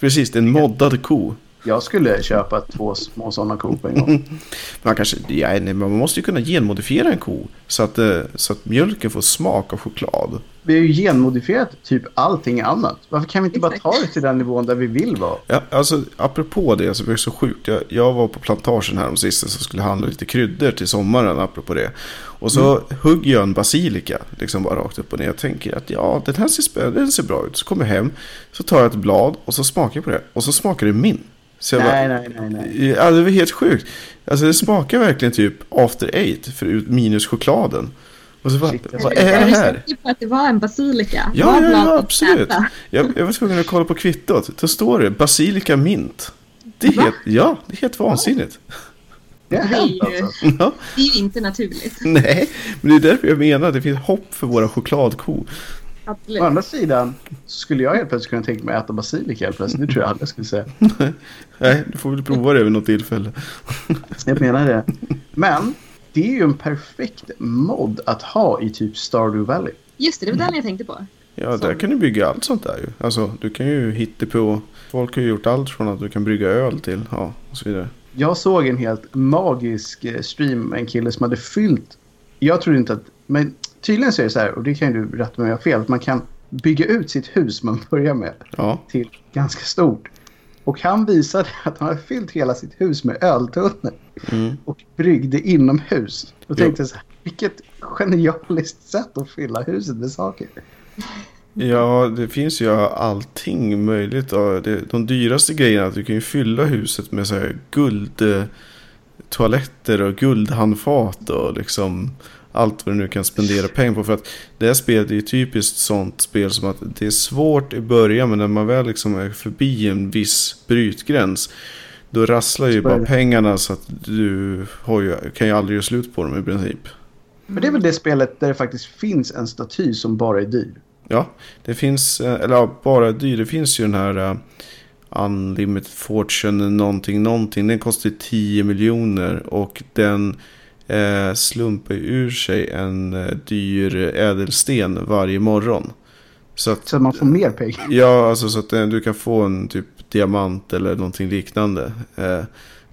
Precis, det är en moddad ko. Jag skulle köpa två små sådana kor på en gång. Man, kanske, ja, man måste ju kunna genmodifiera en ko så att, eh, så att mjölken får smak av choklad. Vi har ju genmodifierat typ allting annat. Varför kan vi inte bara ta det till den nivån där vi vill vara? Ja, alltså, apropå det, alltså, det är så sjukt. Jag, jag var på plantagen här om sista så skulle handla lite kryddor till sommaren apropå det. Och så mm. hugger jag en basilika, liksom bara rakt upp och ner. Jag tänker att ja, den här ser, den ser bra ut. Så kommer jag hem, så tar jag ett blad och så smakar jag på det. Och så smakar det min. Så jag nej, bara, nej, nej, nej. Ja, det var helt sjukt. Alltså det smakar verkligen typ after eight för minus chokladen. Och så bara, vad är det här? Jag på att det var en basilika. Ja, ja, ja absolut. Jag, jag var tvungen att kolla på kvittot. Då står det basilika mint. Det är, helt, ja, det är helt vansinnigt. Det är, ju, alltså. ja. det är ju inte naturligt. Nej, men det är därför jag menar att det finns hopp för våra chokladkor. Absolut. Å andra sidan skulle jag helt plötsligt kunna tänka mig att äta basilika helt plötsligt. Det tror jag aldrig skulle säga. Nej, du får väl prova det vid något tillfälle. jag menar det. Men det är ju en perfekt mod att ha i typ Stardew Valley. Just det, det var den jag tänkte på. Ja, där kan du bygga allt sånt där ju. Alltså, du kan ju hitta på. Folk har ju gjort allt från att du kan brygga öl till, ja, och så vidare. Jag såg en helt magisk eh, stream med en kille som hade fyllt. Jag tror inte att, men tydligen så är det så här, och det kan ju du rätta mig om jag har fel, att man kan bygga ut sitt hus man börjar med ja. till ganska stort. Och han visade att han hade fyllt hela sitt hus med öltunnor. Mm. Och bryggde inomhus. Och tänkte så här, vilket genialiskt sätt att fylla huset med saker. Ja, det finns ju allting möjligt. De dyraste grejerna, att du kan ju fylla huset med så här guld toaletter och guldhandfat och liksom allt vad du nu kan spendera pengar på. För att det här spelet är ju typiskt sånt spel som att det är svårt i början men när man väl liksom är förbi en viss brytgräns då rasslar ju bara pengarna så att du ju, kan ju aldrig göra slut på dem i princip. Men det är väl det spelet där det faktiskt finns en staty som bara är dyr? Ja, det finns, eh, eller ja, bara dyr. Det finns ju den här uh, Unlimited Fortune någonting, någonting. Den kostar 10 miljoner och den eh, slumpar ur sig en eh, dyr ädelsten varje morgon. Så att, så att man får mer pengar? Ja, alltså så att eh, du kan få en typ diamant eller någonting liknande eh,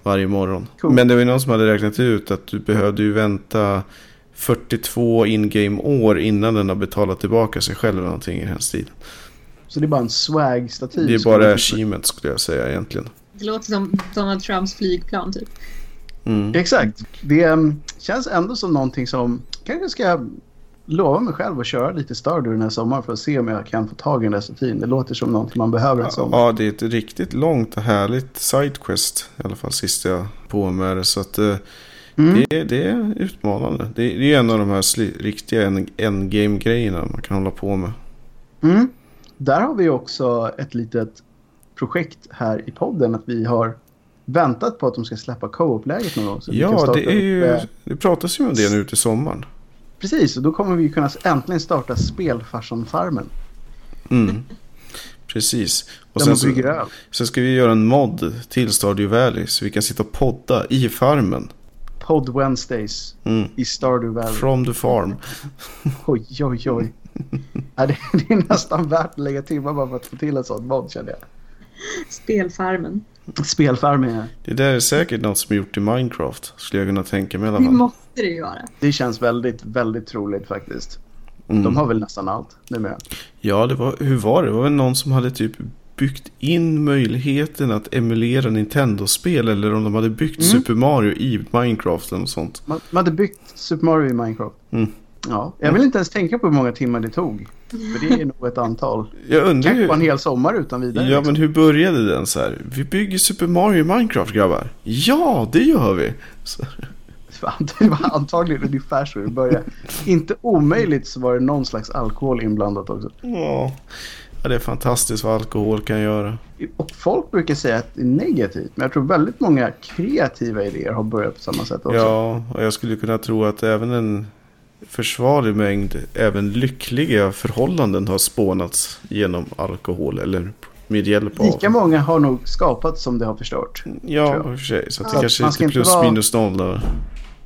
varje morgon. Cool. Men det var ju någon som hade räknat ut att du behövde ju vänta 42 in-game år innan den har betalat tillbaka sig själv eller någonting i den stilen. Så det är bara en swag-staty? Det är bara achievement skulle jag säga egentligen. Det låter som Donald Trumps flygplan typ. Mm. Exakt. Det um, känns ändå som någonting som kanske ska lova mig själv att köra lite Stardew den här sommaren för att se om jag kan få tag i den där statyn. Det låter som någonting man behöver en sommar. Ja, det är ett riktigt långt och härligt sidequest. I alla fall sist jag på med det. Så att uh, mm. det, det, är utmanande. Det, det, är en av de här riktiga endgame-grejerna man kan hålla på med. Mm. Där har vi också ett litet projekt här i podden. Att vi har väntat på att de ska släppa co-op-läget någon gång. ja, det, är ju, det pratas ju om det nu till sommaren. Precis, och då kommer vi kunna äntligen starta Spelfarsan-farmen. Mm. Precis. Och sen så, sen ska vi göra en mod till Stardew Valley så vi kan sitta och podda i farmen. Podd Wednesdays mm. i Stardew Valley. From the farm. oj, oj, oj. ja, det, är nästan värt att lägga timmar bara för att få till en sån mod känner jag. Spelfarmen. Spelfarmen ja. Det där är säkert något som är gjort i Minecraft. Skulle jag kunna tänka mig i alla fall. Det måste det ju vara. Det känns väldigt, väldigt troligt faktiskt. Mm. De har väl nästan allt numera. Ja, det var, hur var det? Det var väl någon som hade typ byggt in möjligheten att emulera Nintendo-spel eller om de hade byggt mm. Super Mario i Minecraft eller något sånt. Man, man hade byggt Super Mario i Minecraft. Mm. Ja, jag vill inte ens tänka på hur många timmar det tog. För det är nog ett antal. Jag undrar Kanske hur... en hel sommar utan vidare. Ja, liksom. men hur började den så här? Vi bygger Super Mario Minecraft grabbar. Ja, det gör vi. Så. Det var antagligen ungefär så det började. Inte omöjligt så var det någon slags alkohol inblandat också. Ja. ja, det är fantastiskt vad alkohol kan göra. Och folk brukar säga att det är negativt. Men jag tror väldigt många kreativa idéer har börjat på samma sätt också. Ja, och jag skulle kunna tro att även en försvarlig mängd även lyckliga förhållanden har spånats genom alkohol eller med hjälp av. Lika många har nog skapats som det har förstört. Ja, i och för sig. Så att det kanske är plus vara... minus noll där.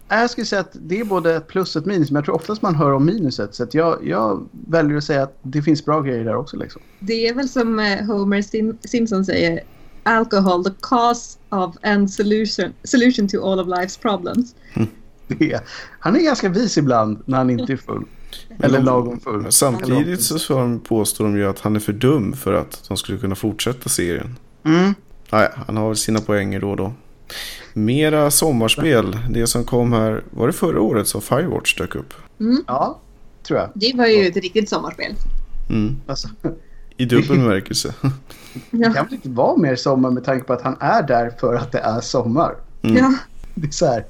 Jag skulle säga att det är både plus och ett minus. Men jag tror oftast man hör om minuset. Så att jag, jag väljer att säga att det finns bra grejer där också. Liksom. Det är väl som eh, Homer Sim Simpson säger. alcohol the cause of and solution, solution to all of life's problems. Det. Han är ganska vis ibland när han inte är full. Eller de- lagom full. Men Samtidigt så påstår de ju att han är för dum för att de skulle kunna fortsätta serien. Mm. Nej, han har väl sina poänger då och då. Mera sommarspel. Det som kom här, var det förra året som Firewatch dök upp? Ja, tror jag. Det var ju ett riktigt sommarspel. Mm. Alltså, I dubbel bemärkelse. det kan väl inte vara mer sommar med tanke på att han är där för att det är sommar. Mm. Ja. Det är så här.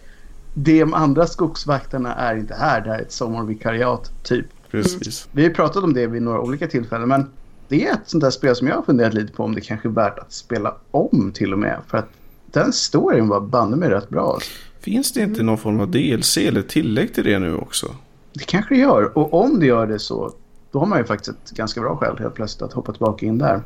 De andra skogsvakterna är inte här. Det här är ett sommarvikariat, typ. Precis. Vi har pratat om det vid några olika tillfällen, men det är ett sånt där spel som jag har funderat lite på om det kanske är värt att spela om till och med. För att den storyn var banne mig rätt bra. Alltså. Finns det inte någon form av DLC eller tillägg till det nu också? Det kanske det gör. Och om det gör det så, då har man ju faktiskt ett ganska bra skäl helt plötsligt att hoppa tillbaka in där.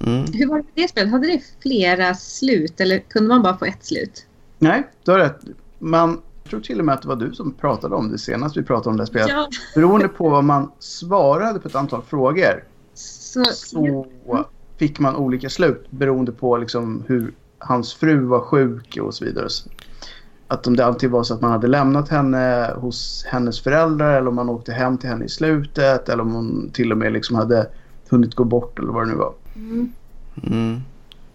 Mm. Hur var det med det spelet? Hade det flera slut eller kunde man bara få ett slut? Nej, du har rätt. Man jag tror till och med att det var du som pratade om det senast vi pratade om det här spelet. Ja, Beroende på vad man svarade på ett antal frågor så, så fick man olika slut beroende på liksom hur hans fru var sjuk och så vidare. Att om det alltid var så att man hade lämnat henne hos hennes föräldrar eller om man åkte hem till henne i slutet eller om hon till och med liksom hade hunnit gå bort eller vad det nu var. Mm. Mm.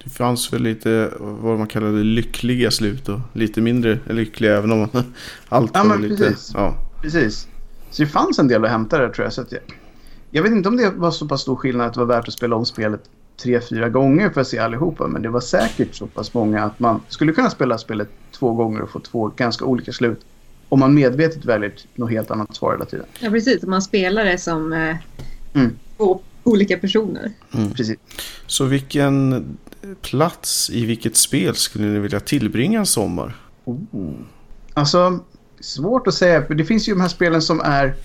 Det fanns väl lite vad man kallade lyckliga slut och lite mindre lyckliga även om man, allt Ja, var men lite... precis. Ja. Precis. Så det fanns en del att hämta där tror jag. Så att jag, jag vet inte om det var så pass stor skillnad att det var värt att spela om spelet tre, fyra gånger för att se allihopa. Men det var säkert så pass många att man skulle kunna spela spelet två gånger och få två ganska olika slut. Om man medvetet väljer något helt annat svar hela tiden. ja, precis. Man spelar det som eh, Mm. två olika personer. Precis. Så vilken plats i vilket spel skulle ni vilja tillbringa en sommar? Oh. Alltså, svårt att säga. För det finns ju de här spelen som är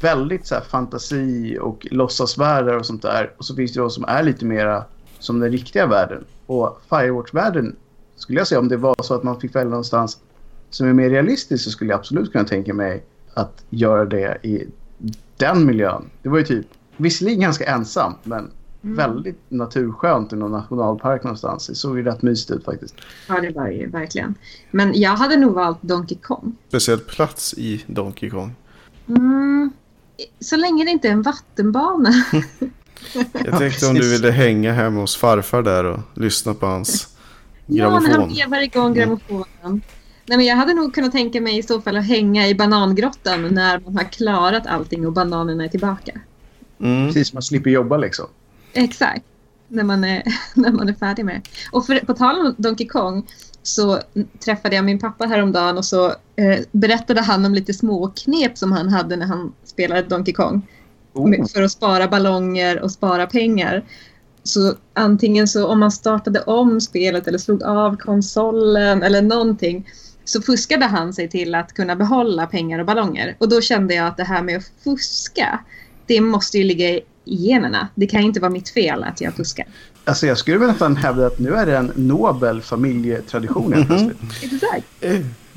väldigt så här, fantasi och låtsasvärldar och sånt där. Och så finns det de som är lite mera som den riktiga världen. Och Firewatch-världen skulle jag säga om det var så att man fick välja någonstans som är mer realistiskt så skulle jag absolut kunna tänka mig att göra det i den miljön. Det var ju typ, visserligen ganska ensam men väldigt naturskönt i någon nationalpark någonstans. Det såg ju rätt mysigt ut faktiskt. Ja, det var ju verkligen. Men jag hade nog valt Donkey Kong. Speciell plats i Donkey Kong. Mm. Så länge det inte är en vattenbana. Jag tänkte om du ville hänga hemma hos farfar där och lyssna på hans Ja, när han grammofon. vevar igång grammofonen. Nej, men jag hade nog kunnat tänka mig i så fall att hänga i banangrottan när man har klarat allting och bananerna är tillbaka. Mm. Precis, man slipper jobba liksom. Exakt. När man är, när man är färdig med det. Och för, på tal om Donkey Kong så träffade jag min pappa häromdagen och så eh, berättade han om lite små knep som han hade när han spelade Donkey Kong. Oh. för att spara ballonger och spara pengar. Så antingen så om man startade om spelet eller slog av konsolen eller någonting så fuskade han sig till att kunna behålla pengar och ballonger. Och då kände jag att det här med att fuska, det måste ju ligga i generna. Det kan inte vara mitt fel att jag fuskar. Alltså jag skulle väl nästan hävda att nu är det en nobel familjetradition helt plötsligt. Exakt.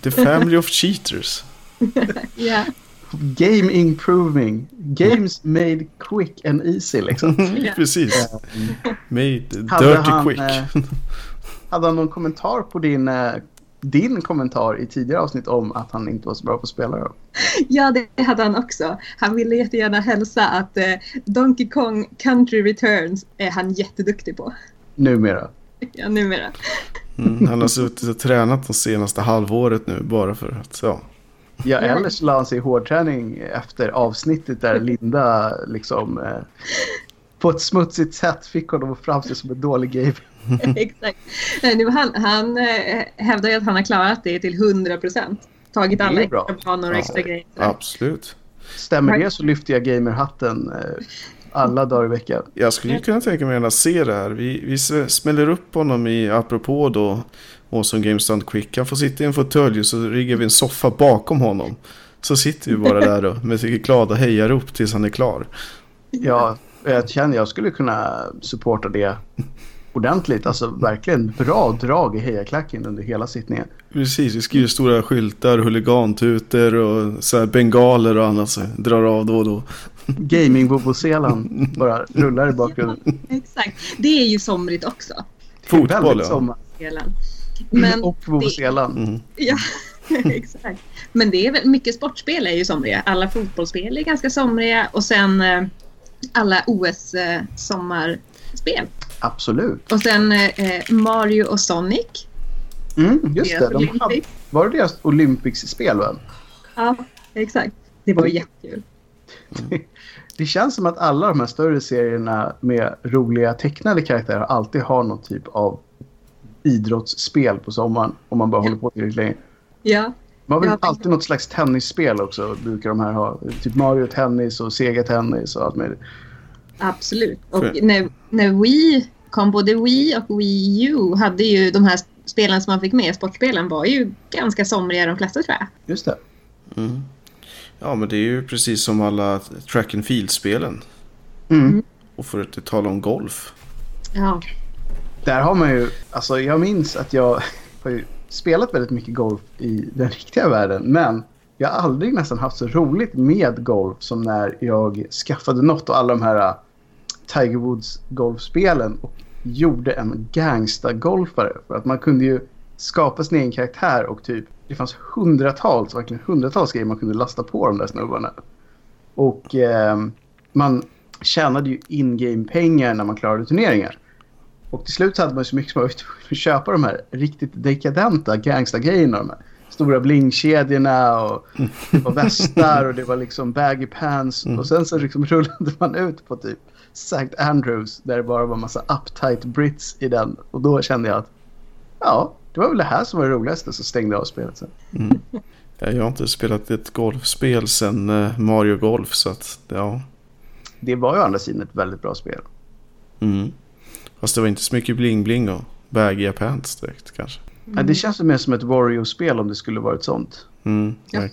The Family of Cheaters. Ja. Game improving. Games made quick and easy liksom. Ja. Precis. Made dirty han, quick. eh, hade han någon kommentar på din, eh, din kommentar i tidigare avsnitt om att han inte var så bra på att spela då? ja, det hade han också. Han ville jättegärna hälsa att eh, Donkey Kong Country Returns är han jätteduktig på. Numera. Ja, numera. Mm, han har suttit och tränat det senaste halvåret nu bara för att, ja. Ja, eller så la han sig i hårdträning efter avsnittet där Linda liksom eh, på ett smutsigt sätt fick honom att framstå som en dålig game. Exakt. Nej, Nu, han han eh, hävdar ju att han har klarat det till 100 procent. Tagit alla extra banor och Ja. extra grejer. Absolut. Stämmer det så lyfter jag gamerhatten eh, alla dagar i veckan. Jag skulle ju kunna tänka mig att se det här. Vi, vi smäller upp honom i, apropå då, Awesome Games Done Quick. Han får sitta i en fåtölj och så riggar vi en soffa bakom honom. Så sitter vi bara där då med glada hejarop tills han är klar. Ja, jag känner jag skulle kunna supporta det ordentligt. Alltså verkligen bra drag i hejaklacken under hela sittningen. Precis, vi skriver stora skyltar, huligantutor och så här bengaler och annat. Så drar av då och då. gaming selan bara rullar i bakgrunden. Exakt. Det är ju somrigt också. Fotboll, ja. sommar. Men och vuvuzelen. Mm. Ja, exakt. Men det är väl, mycket sportspel är ju somriga. Alla fotbollsspel är ganska somriga och sen eh, alla OS eh, sommarspel. Absolut. Och sen eh, Mario och Sonic. Mm, just det. De hade, var det deras Olympics-spel? Va? Ja, exakt. Det var jättekul. Det känns som att alla de här större serierna med roliga tecknade karaktärer alltid har någon typ av idrottsspel på sommaren. Om man bara håller på tillräckligt länge. Ja, Man väl Ja, alltid något slags tennisspel också brukar de här ha. Typ Mario Tennis och Sega Tennis och allt möjligt. Absolut. Och när, när Wii kom, både Wii och Wii U hade ju de här spelen som man fick med, sportspelen, var ju ganska somriga de flesta tror jag. Just det. Mm. Ja, men det är ju precis som alla track and field-spelen. Mm. Och för att inte tala om golf. Ja, Där har man ju, alltså jag minns att jag har ju spelat väldigt mycket golf i den riktiga världen. Men jag har aldrig nästan haft så roligt med golf som när jag skaffade något av alla de här Tiger Woods golfspelen och gjorde en gangsta-golfare. För att man kunde ju skapa sin egen karaktär och typ det fanns hundratals, verkligen hundratals grejer man kunde lasta på de där snubbarna. Och eh, man tjänade ju in-game-pengar när man klarade turneringar. Och till slut hade man så mycket som man var tvungen att köpa de här riktigt dekadenta gangsta-grejerna. De här stora blingkedjorna och det var västar och det var liksom baggy pants. Mm. Och sen så liksom rullade man ut på typ St. Andrews där det bara var massa uptight brits i den. Och då kände jag att ja, det var väl det här som var det roligaste. Så stängde jag av spelet sen. Mm. Ja, Jag har inte spelat ett golfspel sedan eh, Mario Golf så att ja. Det var ju å andra sidan ett väldigt bra spel. Mm. Fast det var inte så mycket bling-bling och baggiga pants direkt kanske. Ja, det känns mer som ett Wario-spel om det skulle vara ett sånt. Mm. ja.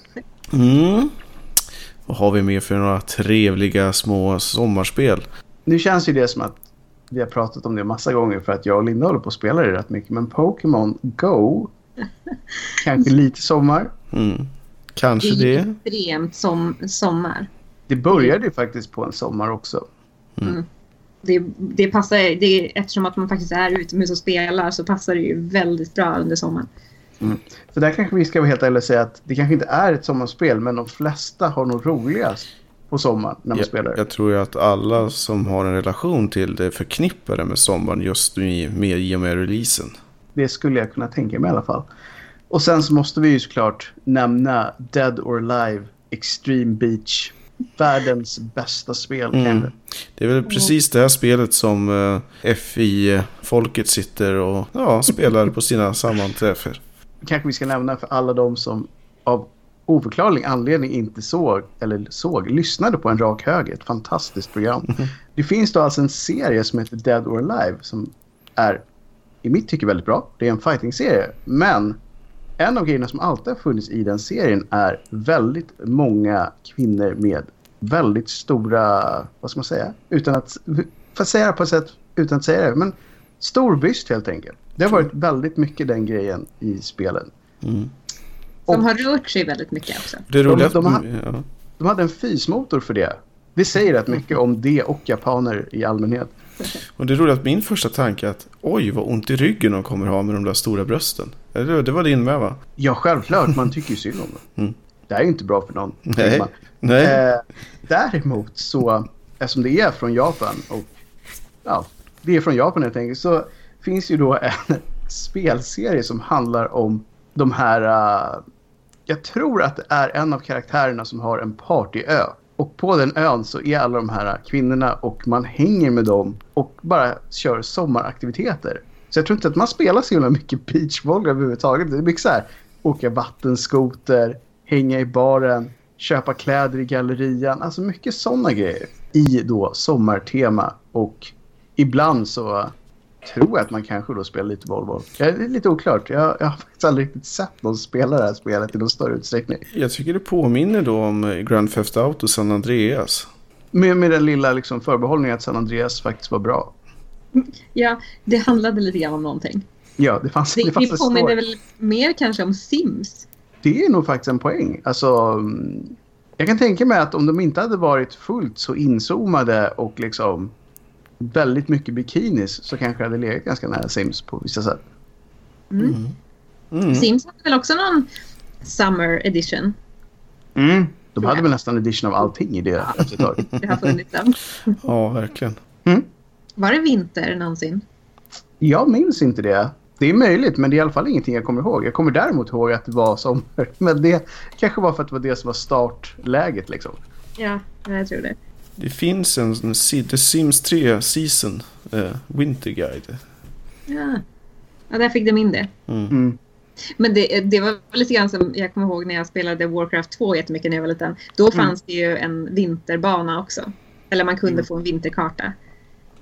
Mm. Vad har vi mer för några trevliga små sommarspel? Nu känns ju det som att vi har pratat om det massa gånger för att jag och Linda håller på att spela det rätt mycket. Men Pokémon Go, kanske lite sommar. Mm. Kanske det är det. ju extremt som, sommar. Det började ju faktiskt på en sommar också. Det, det passar, det, eftersom att man faktiskt är utomhus och spelar så passar det ju väldigt bra under sommaren. Så där kanske vi ska vara helt ärliga och säga att det kanske inte är ett sommarspel men de flesta har nog roligast på sommaren när man spelar. Jag, jag tror ju att alla som har en relation till det förknippar det med sommaren just i, med, i och med releasen. Det skulle jag kunna tänka mig i alla fall. Och sen så måste vi ju såklart nämna Dead or Alive Extreme Beach. Världens bästa spel Mm. kanske. Det är väl precis det här spelet som eh, FI-folket sitter och ja, spelar på sina sammanträffar. kanske vi ska nämna för alla de som av oförklarlig anledning inte såg, eller såg, lyssnade på en rak höger. Ett fantastiskt program. Det finns då alltså en serie som heter Dead or Alive som är i mitt tycke väldigt bra. Det är en fighting-serie. Men en av grejerna som alltid har funnits i den serien är väldigt många kvinnor med väldigt stora, vad ska man säga, utan att, för att säga det på ett sätt utan att säga det, men stor byst helt enkelt. Det har varit väldigt mycket den grejen i spelen. Mm. De har rört sig väldigt mycket också. Det roliga de har- ja. De hade en fysmotor för det. Det säger rätt mycket om det och japaner i allmänhet. Och det är roligt att min första tanke är att oj vad ont i ryggen de kommer ha med de där stora brösten. Eller det var din med va? Ja, självklart. Man tycker ju synd om dem. Mm. Det här är ju inte bra för någon. Nej. Nej. Eh, däremot så, eftersom det är från Japan och ja, det är från Japan helt enkelt, så finns ju då en spelserie som handlar om de här, eh, jag tror att det är en av karaktärerna som har en partyö. Och på den ön så är alla de här kvinnorna och man hänger med dem och bara kör sommaraktiviteter. Så jag tror inte att man spelar så himla mycket beachvolley överhuvudtaget. Det är mycket så här, åka vattenskoter, hänga i baren, köpa kläder i gallerian. Alltså mycket sådana grejer i då sommartema. Och ibland så tror jag att man kanske då spelar lite bollboll. Det är lite oklart. Jag, jag har faktiskt aldrig riktigt sett någon spela det här spelet i någon större utsträckning. Jag tycker det påminner då om eh, Grand Theft Auto San Andreas. Med, med den lilla liksom förbehållningen att San Andreas faktiskt var bra. Ja, det handlade lite grann om någonting. Ja, det fanns, Det, det fanns det påminner väl mer kanske om Sims. Det är nog faktiskt en poäng. Alltså, mm, jag kan tänka mig att om de inte hade varit fullt så inzoomade och liksom väldigt mycket bikinis så kanske det hade legat ganska nära Sims på vissa sätt. Mm. Mm. Sims hade väl också någon Summer edition. Mm. De hade väl nästan edition av allting i det efter ett tag. Det har funnits den. Ja, verkligen. Var det vinter någonsin? Jag minns inte det. Det är möjligt, men det är i alla fall ingenting jag kommer ihåg. Jag kommer däremot ihåg att det var sommar. Men det kanske var för att det var det som var startläget liksom. Ja, jag tror det. Det finns en, en The Sims 3 Season eh, Winter Guide. Ja. ja, där fick de in det. Mm. Mm. Men det, det var lite grann som jag kommer ihåg när jag spelade Warcraft 2 jättemycket när jag var liten. Då fanns det ju en vinterbana också. Eller man kunde Mm. få en vinterkarta.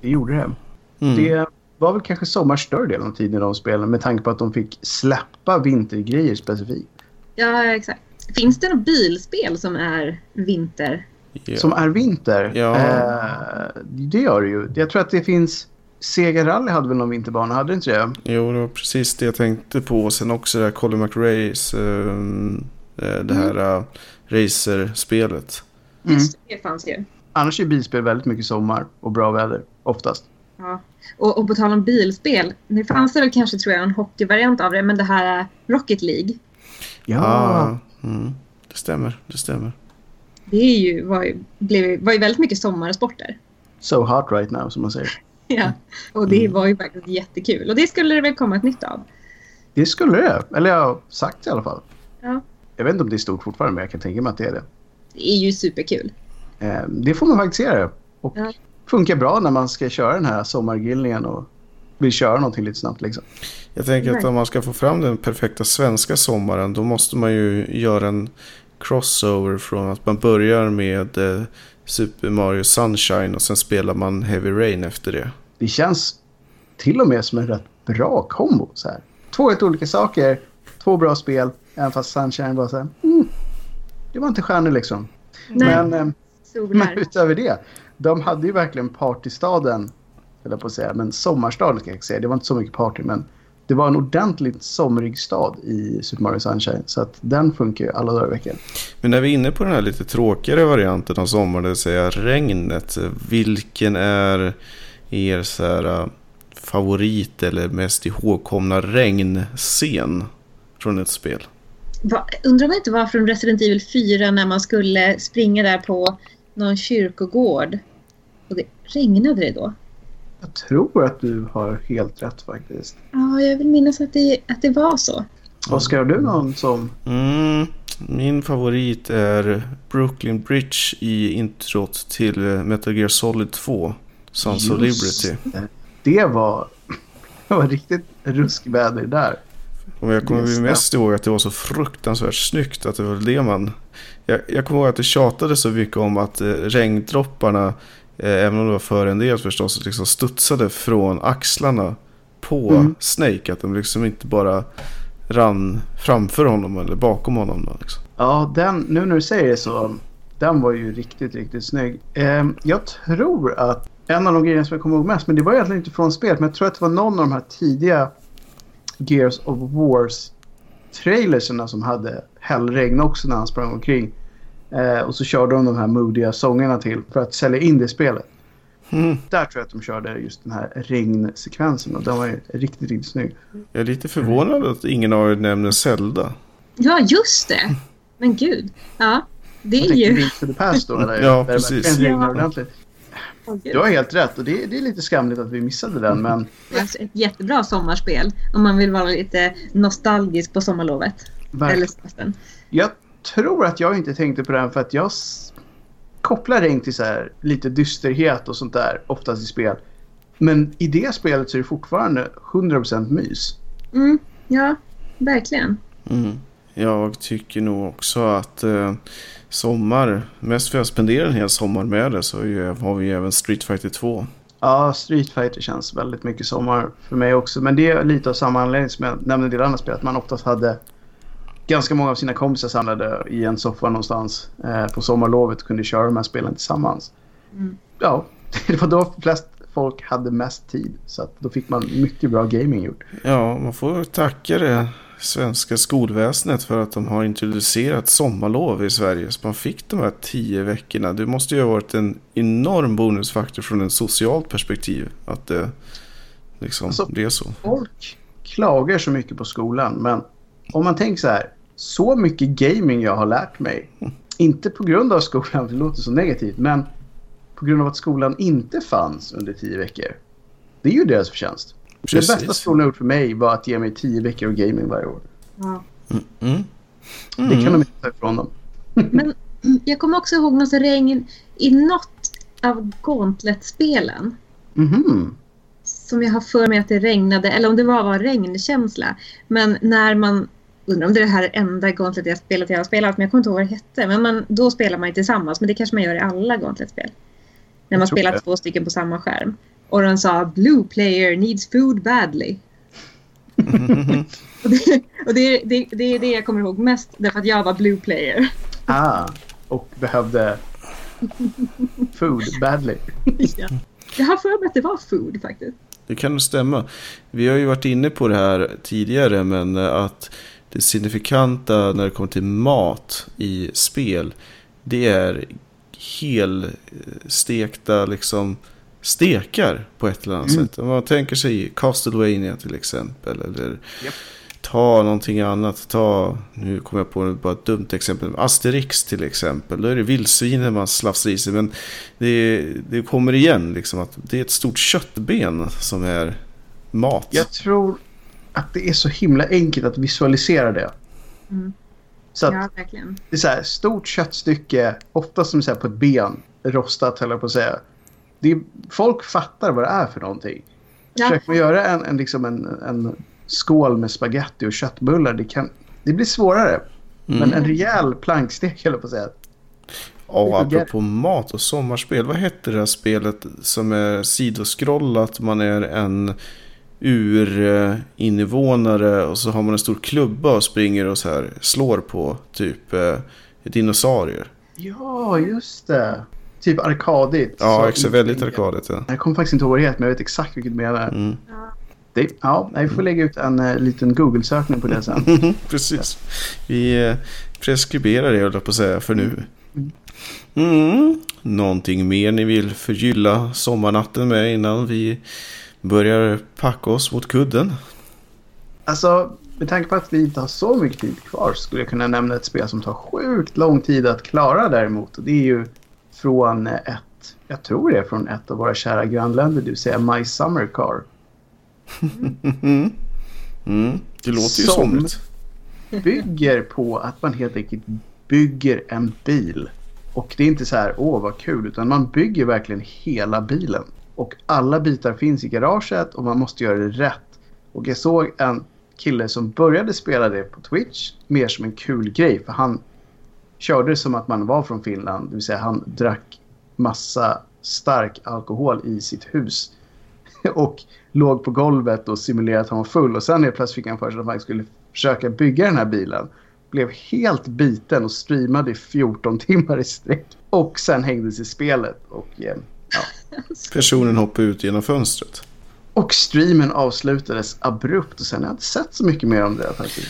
Det gjorde det. Mm. Det var väl kanske sommar större delen av tiden i de spelen med tanke på att de fick släppa vintergrejer specifikt. Ja, exakt. Finns det något bilspel som är vinter? Ja. Som är vinter. Ja. Eh, det gör det ju. Jag tror att det finns... Sega Rally hade väl någon vinterbana, hade det inte det? Jo, det var precis det jag tänkte på. Sen också det här Colin McRaes, eh, eh, det här eh, racerspelet. Mm. Det fanns ju. Annars är bilspel väldigt mycket sommar och bra väder, oftast. Ja. Och, och på tal om bilspel. Det fanns det väl kanske tror jag en hockeyvariant av det. Men det här är Rocket League. Ah, mm. Det stämmer, det stämmer. Det är ju, var, ju, blev, var ju väldigt mycket sommarsporter. So hot right now, som man säger. Ja. Och det var ju faktiskt jättekul. Och det skulle det väl komma ett nytt av. Det skulle det. Eller jag har sagt i alla fall. Ja. Jag vet inte om det är stort fortfarande, men jag kan tänka mig att det är det. Det är ju superkul. Eh, det får man faktiskt det. Och Ja. funkar bra när man ska köra den här sommargrillningen och vill köra någonting lite snabbt liksom. Jag tänker att om man ska få fram den perfekta svenska sommaren då måste man ju göra en crossover från att man börjar med eh, Super Mario Sunshine och sen spelar man Heavy Rain efter det. Det känns till och med som en rätt bra kombo. Så här. Två helt olika saker, två bra spel, även fast Sunshine var så här, mm, det var inte stjärnor liksom. Nej, Men, eh, men utöver det, de hade ju verkligen partystaden, jag på att säga, men sommarstaden ska jag säga. Det var inte så mycket party, men det var en ordentligt somrig stad i Super Mario Sunshine. Så att den funkar ju alla dagar i veckan. Men när vi är inne på den här lite tråkigare varianten av sommaren, det vill säga regnet. Vilken är er så här, eh, favorit eller mest ihågkomna regnscen från ett spel? Va, undrar det inte var från Resident Evil 4 när man skulle springa där på någon kyrkogård. Och det regnade det då? Jag tror att du har helt rätt faktiskt. Ja, jag vill minnas att det, att det var så. Oskar, har du någon som... Mm, min favorit är Brooklyn Bridge i introt till eh, Metal Gear Solid 2. Sons of Liberty. det. Det var, det var riktigt ruskväder där. Och jag kommer Just mest ihåg att det var så fruktansvärt snyggt att det var det man... Jag, jag kommer ihåg att det tjatade så mycket om att eh, regndropparna, även om det var för en del förstås, liksom studsade från axlarna på Mm. Snake. Att de liksom inte bara rann framför honom eller bakom honom. Då, liksom. Ja, den, nu när du säger det så, den var ju riktigt, riktigt snygg. Eh, jag tror att en av de grejerna som jag kommer ihåg mest, men det var egentligen inte från spelet, men jag tror att det var någon av de här tidiga Gears of Wars trailerserna som hade hällregn också när han sprang omkring. Eh, och så körde de de här modiga sångerna till för att sälja in det spelet. Mm. Där tror jag att de körde just den här regnsekvensen och den var ju riktigt, riktigt snygg. Jag är lite förvånad att ingen av er nämner Zelda. Ja, just det! Men gud. Ja, det är ju... Link to the Past då. Eller, Ja, där det precis. regnar Ja. ordentligt. Du har helt rätt och det, det är lite skamligt att vi missade den men Det är alltså ett jättebra sommarspel om man vill vara lite nostalgisk på sommarlovet. Eller verkligen. semestern. jag tror att jag inte tänkte på den för att jag kopplar regn till så här, lite dysterhet och sånt där oftast i spel. Men i det spelet så är det fortfarande 100% mys. Mm, ja, verkligen. Mm. Jag tycker nog också att eh, sommar, mest för att jag spenderar en hel sommar med det så har vi ju även Street Fighter 2. Ja, Street Fighter känns väldigt mycket sommar för mig också. Men det är lite av samma anledning som jag nämnde i det andra spelet. Att man oftast hade ganska många av sina kompisar samlade i en soffa någonstans eh, på sommarlovet och kunde köra de här spelen tillsammans. Mm. Ja, det var då flest folk hade mest tid. Så att då fick man mycket bra gaming gjort. Ja, man får tacka det svenska skolväsendet för att de har introducerat sommarlov i Sverige. Så man fick de här tio veckorna. Det måste ju ha varit en enorm bonusfaktor från ett socialt perspektiv. Att det, liksom, Alltså, det är så. Folk klagar så mycket på skolan, men om man tänker så här. Så mycket gaming jag har lärt mig. Inte på grund av skolan, för det låter så negativt, men på grund av att skolan inte fanns under tio veckor. Det är ju deras förtjänst. Precis. Det bästa skolan har gjort för mig var att ge mig tio veckor av gaming varje år. Ja. Mm. Det kan de inte ta ifrån dem. Men jag kommer också ihåg något regn i något av Gauntlet-spelen. Mhm. Som jag har för mig att det regnade, eller om det var, var regnkänsla. Men när man, undrar om det är det här enda Gauntlet jag spelat jag har spelat, men jag kommer inte ihåg vad det hette. Men man, då spelar man ju tillsammans, men det kanske man gör i alla Gauntlet-spel. När man spelar det. två stycken på samma skärm. Och den sa “Blue player needs food badly”. och det, och det, är- det, det är det jag kommer ihåg mest, därför att jag var blue player. Ah, och behövde food badly. ja. Jag har för mig att det var food faktiskt. Det kan stämma. Vi har ju varit inne på det här tidigare, men att det signifikanta när det kommer till mat i spel, det är helstekta liksom stekar på ett eller annat Mm. sätt. Om man tänker sig Castlevania till exempel, eller Japp. ta någonting annat. Ta, nu kommer jag på bara ett dumt exempel, Asterix till exempel. Då är det vildsvinen man slafsar i sig, men det, det kommer igen liksom att det är ett stort köttben som är mat. Jag tror att det är så himla enkelt att visualisera det. Mm. Så att Ja, verkligen. det är så här, stort köttstycke, ofta som så här på ett ben, rostat höll jag på att säga. Det är, folk fattar vad det är för någonting. Ja. Försöker man göra en, en, liksom en, en skål med spaghetti och köttbullar, det, kan, det blir svårare. Mm. Men en rejäl plankstek höll jag på att säga. Ja, apropå mat och sommarspel. Vad hette det här spelet som är sidoskrollat? Man är en urinvånare och så har man en stor klubba och springer och så här slår på typ eh, dinosaurier. Ja, just det. Typ arkadigt. Ja, exakt, väldigt arkadigt. Ja. Jag kommer faktiskt inte ihåg vad det heter, men jag vet exakt vilket du menar. Mm. Det, ja, vi får lägga ut en eh, liten Google-sökning på det sen. Precis. Vi eh, preskriberar det, höll jag på att säga, för nu. Mm. Någonting mer ni vill förgylla sommarnatten med innan vi börjar packa oss mot kudden? Alltså, med tanke på att vi inte har så mycket tid kvar skulle jag kunna nämna ett spel som tar sjukt lång tid att klara däremot. Och det är ju från ett, jag tror det är från ett av våra kära grannländer, det vill säga My Summer Car. Mm. Mm. Det låter ju Som- somrigt. Bygger på att man helt enkelt bygger en bil. Och det är inte så här, åh vad kul, utan man bygger verkligen hela bilen. Och alla bitar finns i garaget och man måste göra det rätt. Och jag såg en kille som började spela det på Twitch mer som en kul grej. För han körde det som att man var från Finland. Det vill säga han drack massa stark alkohol i sitt hus. Och låg på golvet och simulerade att han var full. Och sen helt plötsligt fick han för sig att han skulle försöka bygga den här bilen. Blev helt biten och streamade i 14 timmar i sträck. Och sen hängdes i spelet. Och, eh, ja. Personen hoppar ut genom fönstret. och streamen avslutades abrupt. Och sen har jag inte sett så mycket mer om det faktiskt.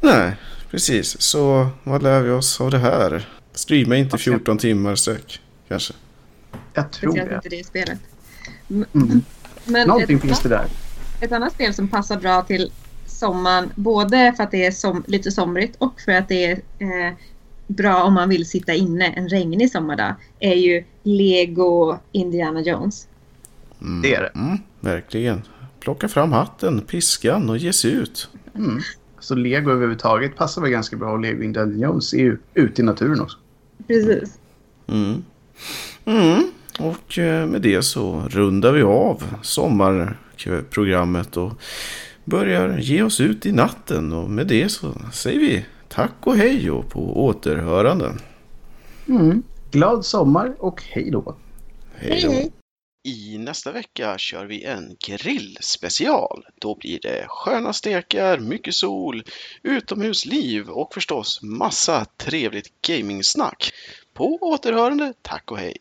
Nej, precis. Så vad lär vi oss av det här? Streama inte 14 timmar sträck, kanske. Jag tror Speciellt det. inte det spelet. Mm. Men Någonting ett, finns det där. ett annat spel som passar bra till sommaren, både för att det är som, lite somrigt och för att det är eh, bra om man vill sitta inne en regnig sommardag, är ju Lego Indiana Jones. Mm. Det är det. Mm, verkligen. Plocka fram hatten, piskan och ge sig ut. Mm. Så Lego överhuvudtaget passar väl ganska bra. Och Lego Indiana Jones är ju ute i naturen också. Precis. Mm. Mm. Och eh, med det så rundar vi av sommarprogrammet och börjar ge oss ut i natten. Och med det så säger vi tack och hej och på återhörande. Mm. Glad sommar och hej då. Hej hej! I nästa vecka kör vi en grillspecial. Då blir det sköna stekar, mycket sol, utomhusliv och förstås massa trevligt gamingsnack. På återhörande, tack och hej!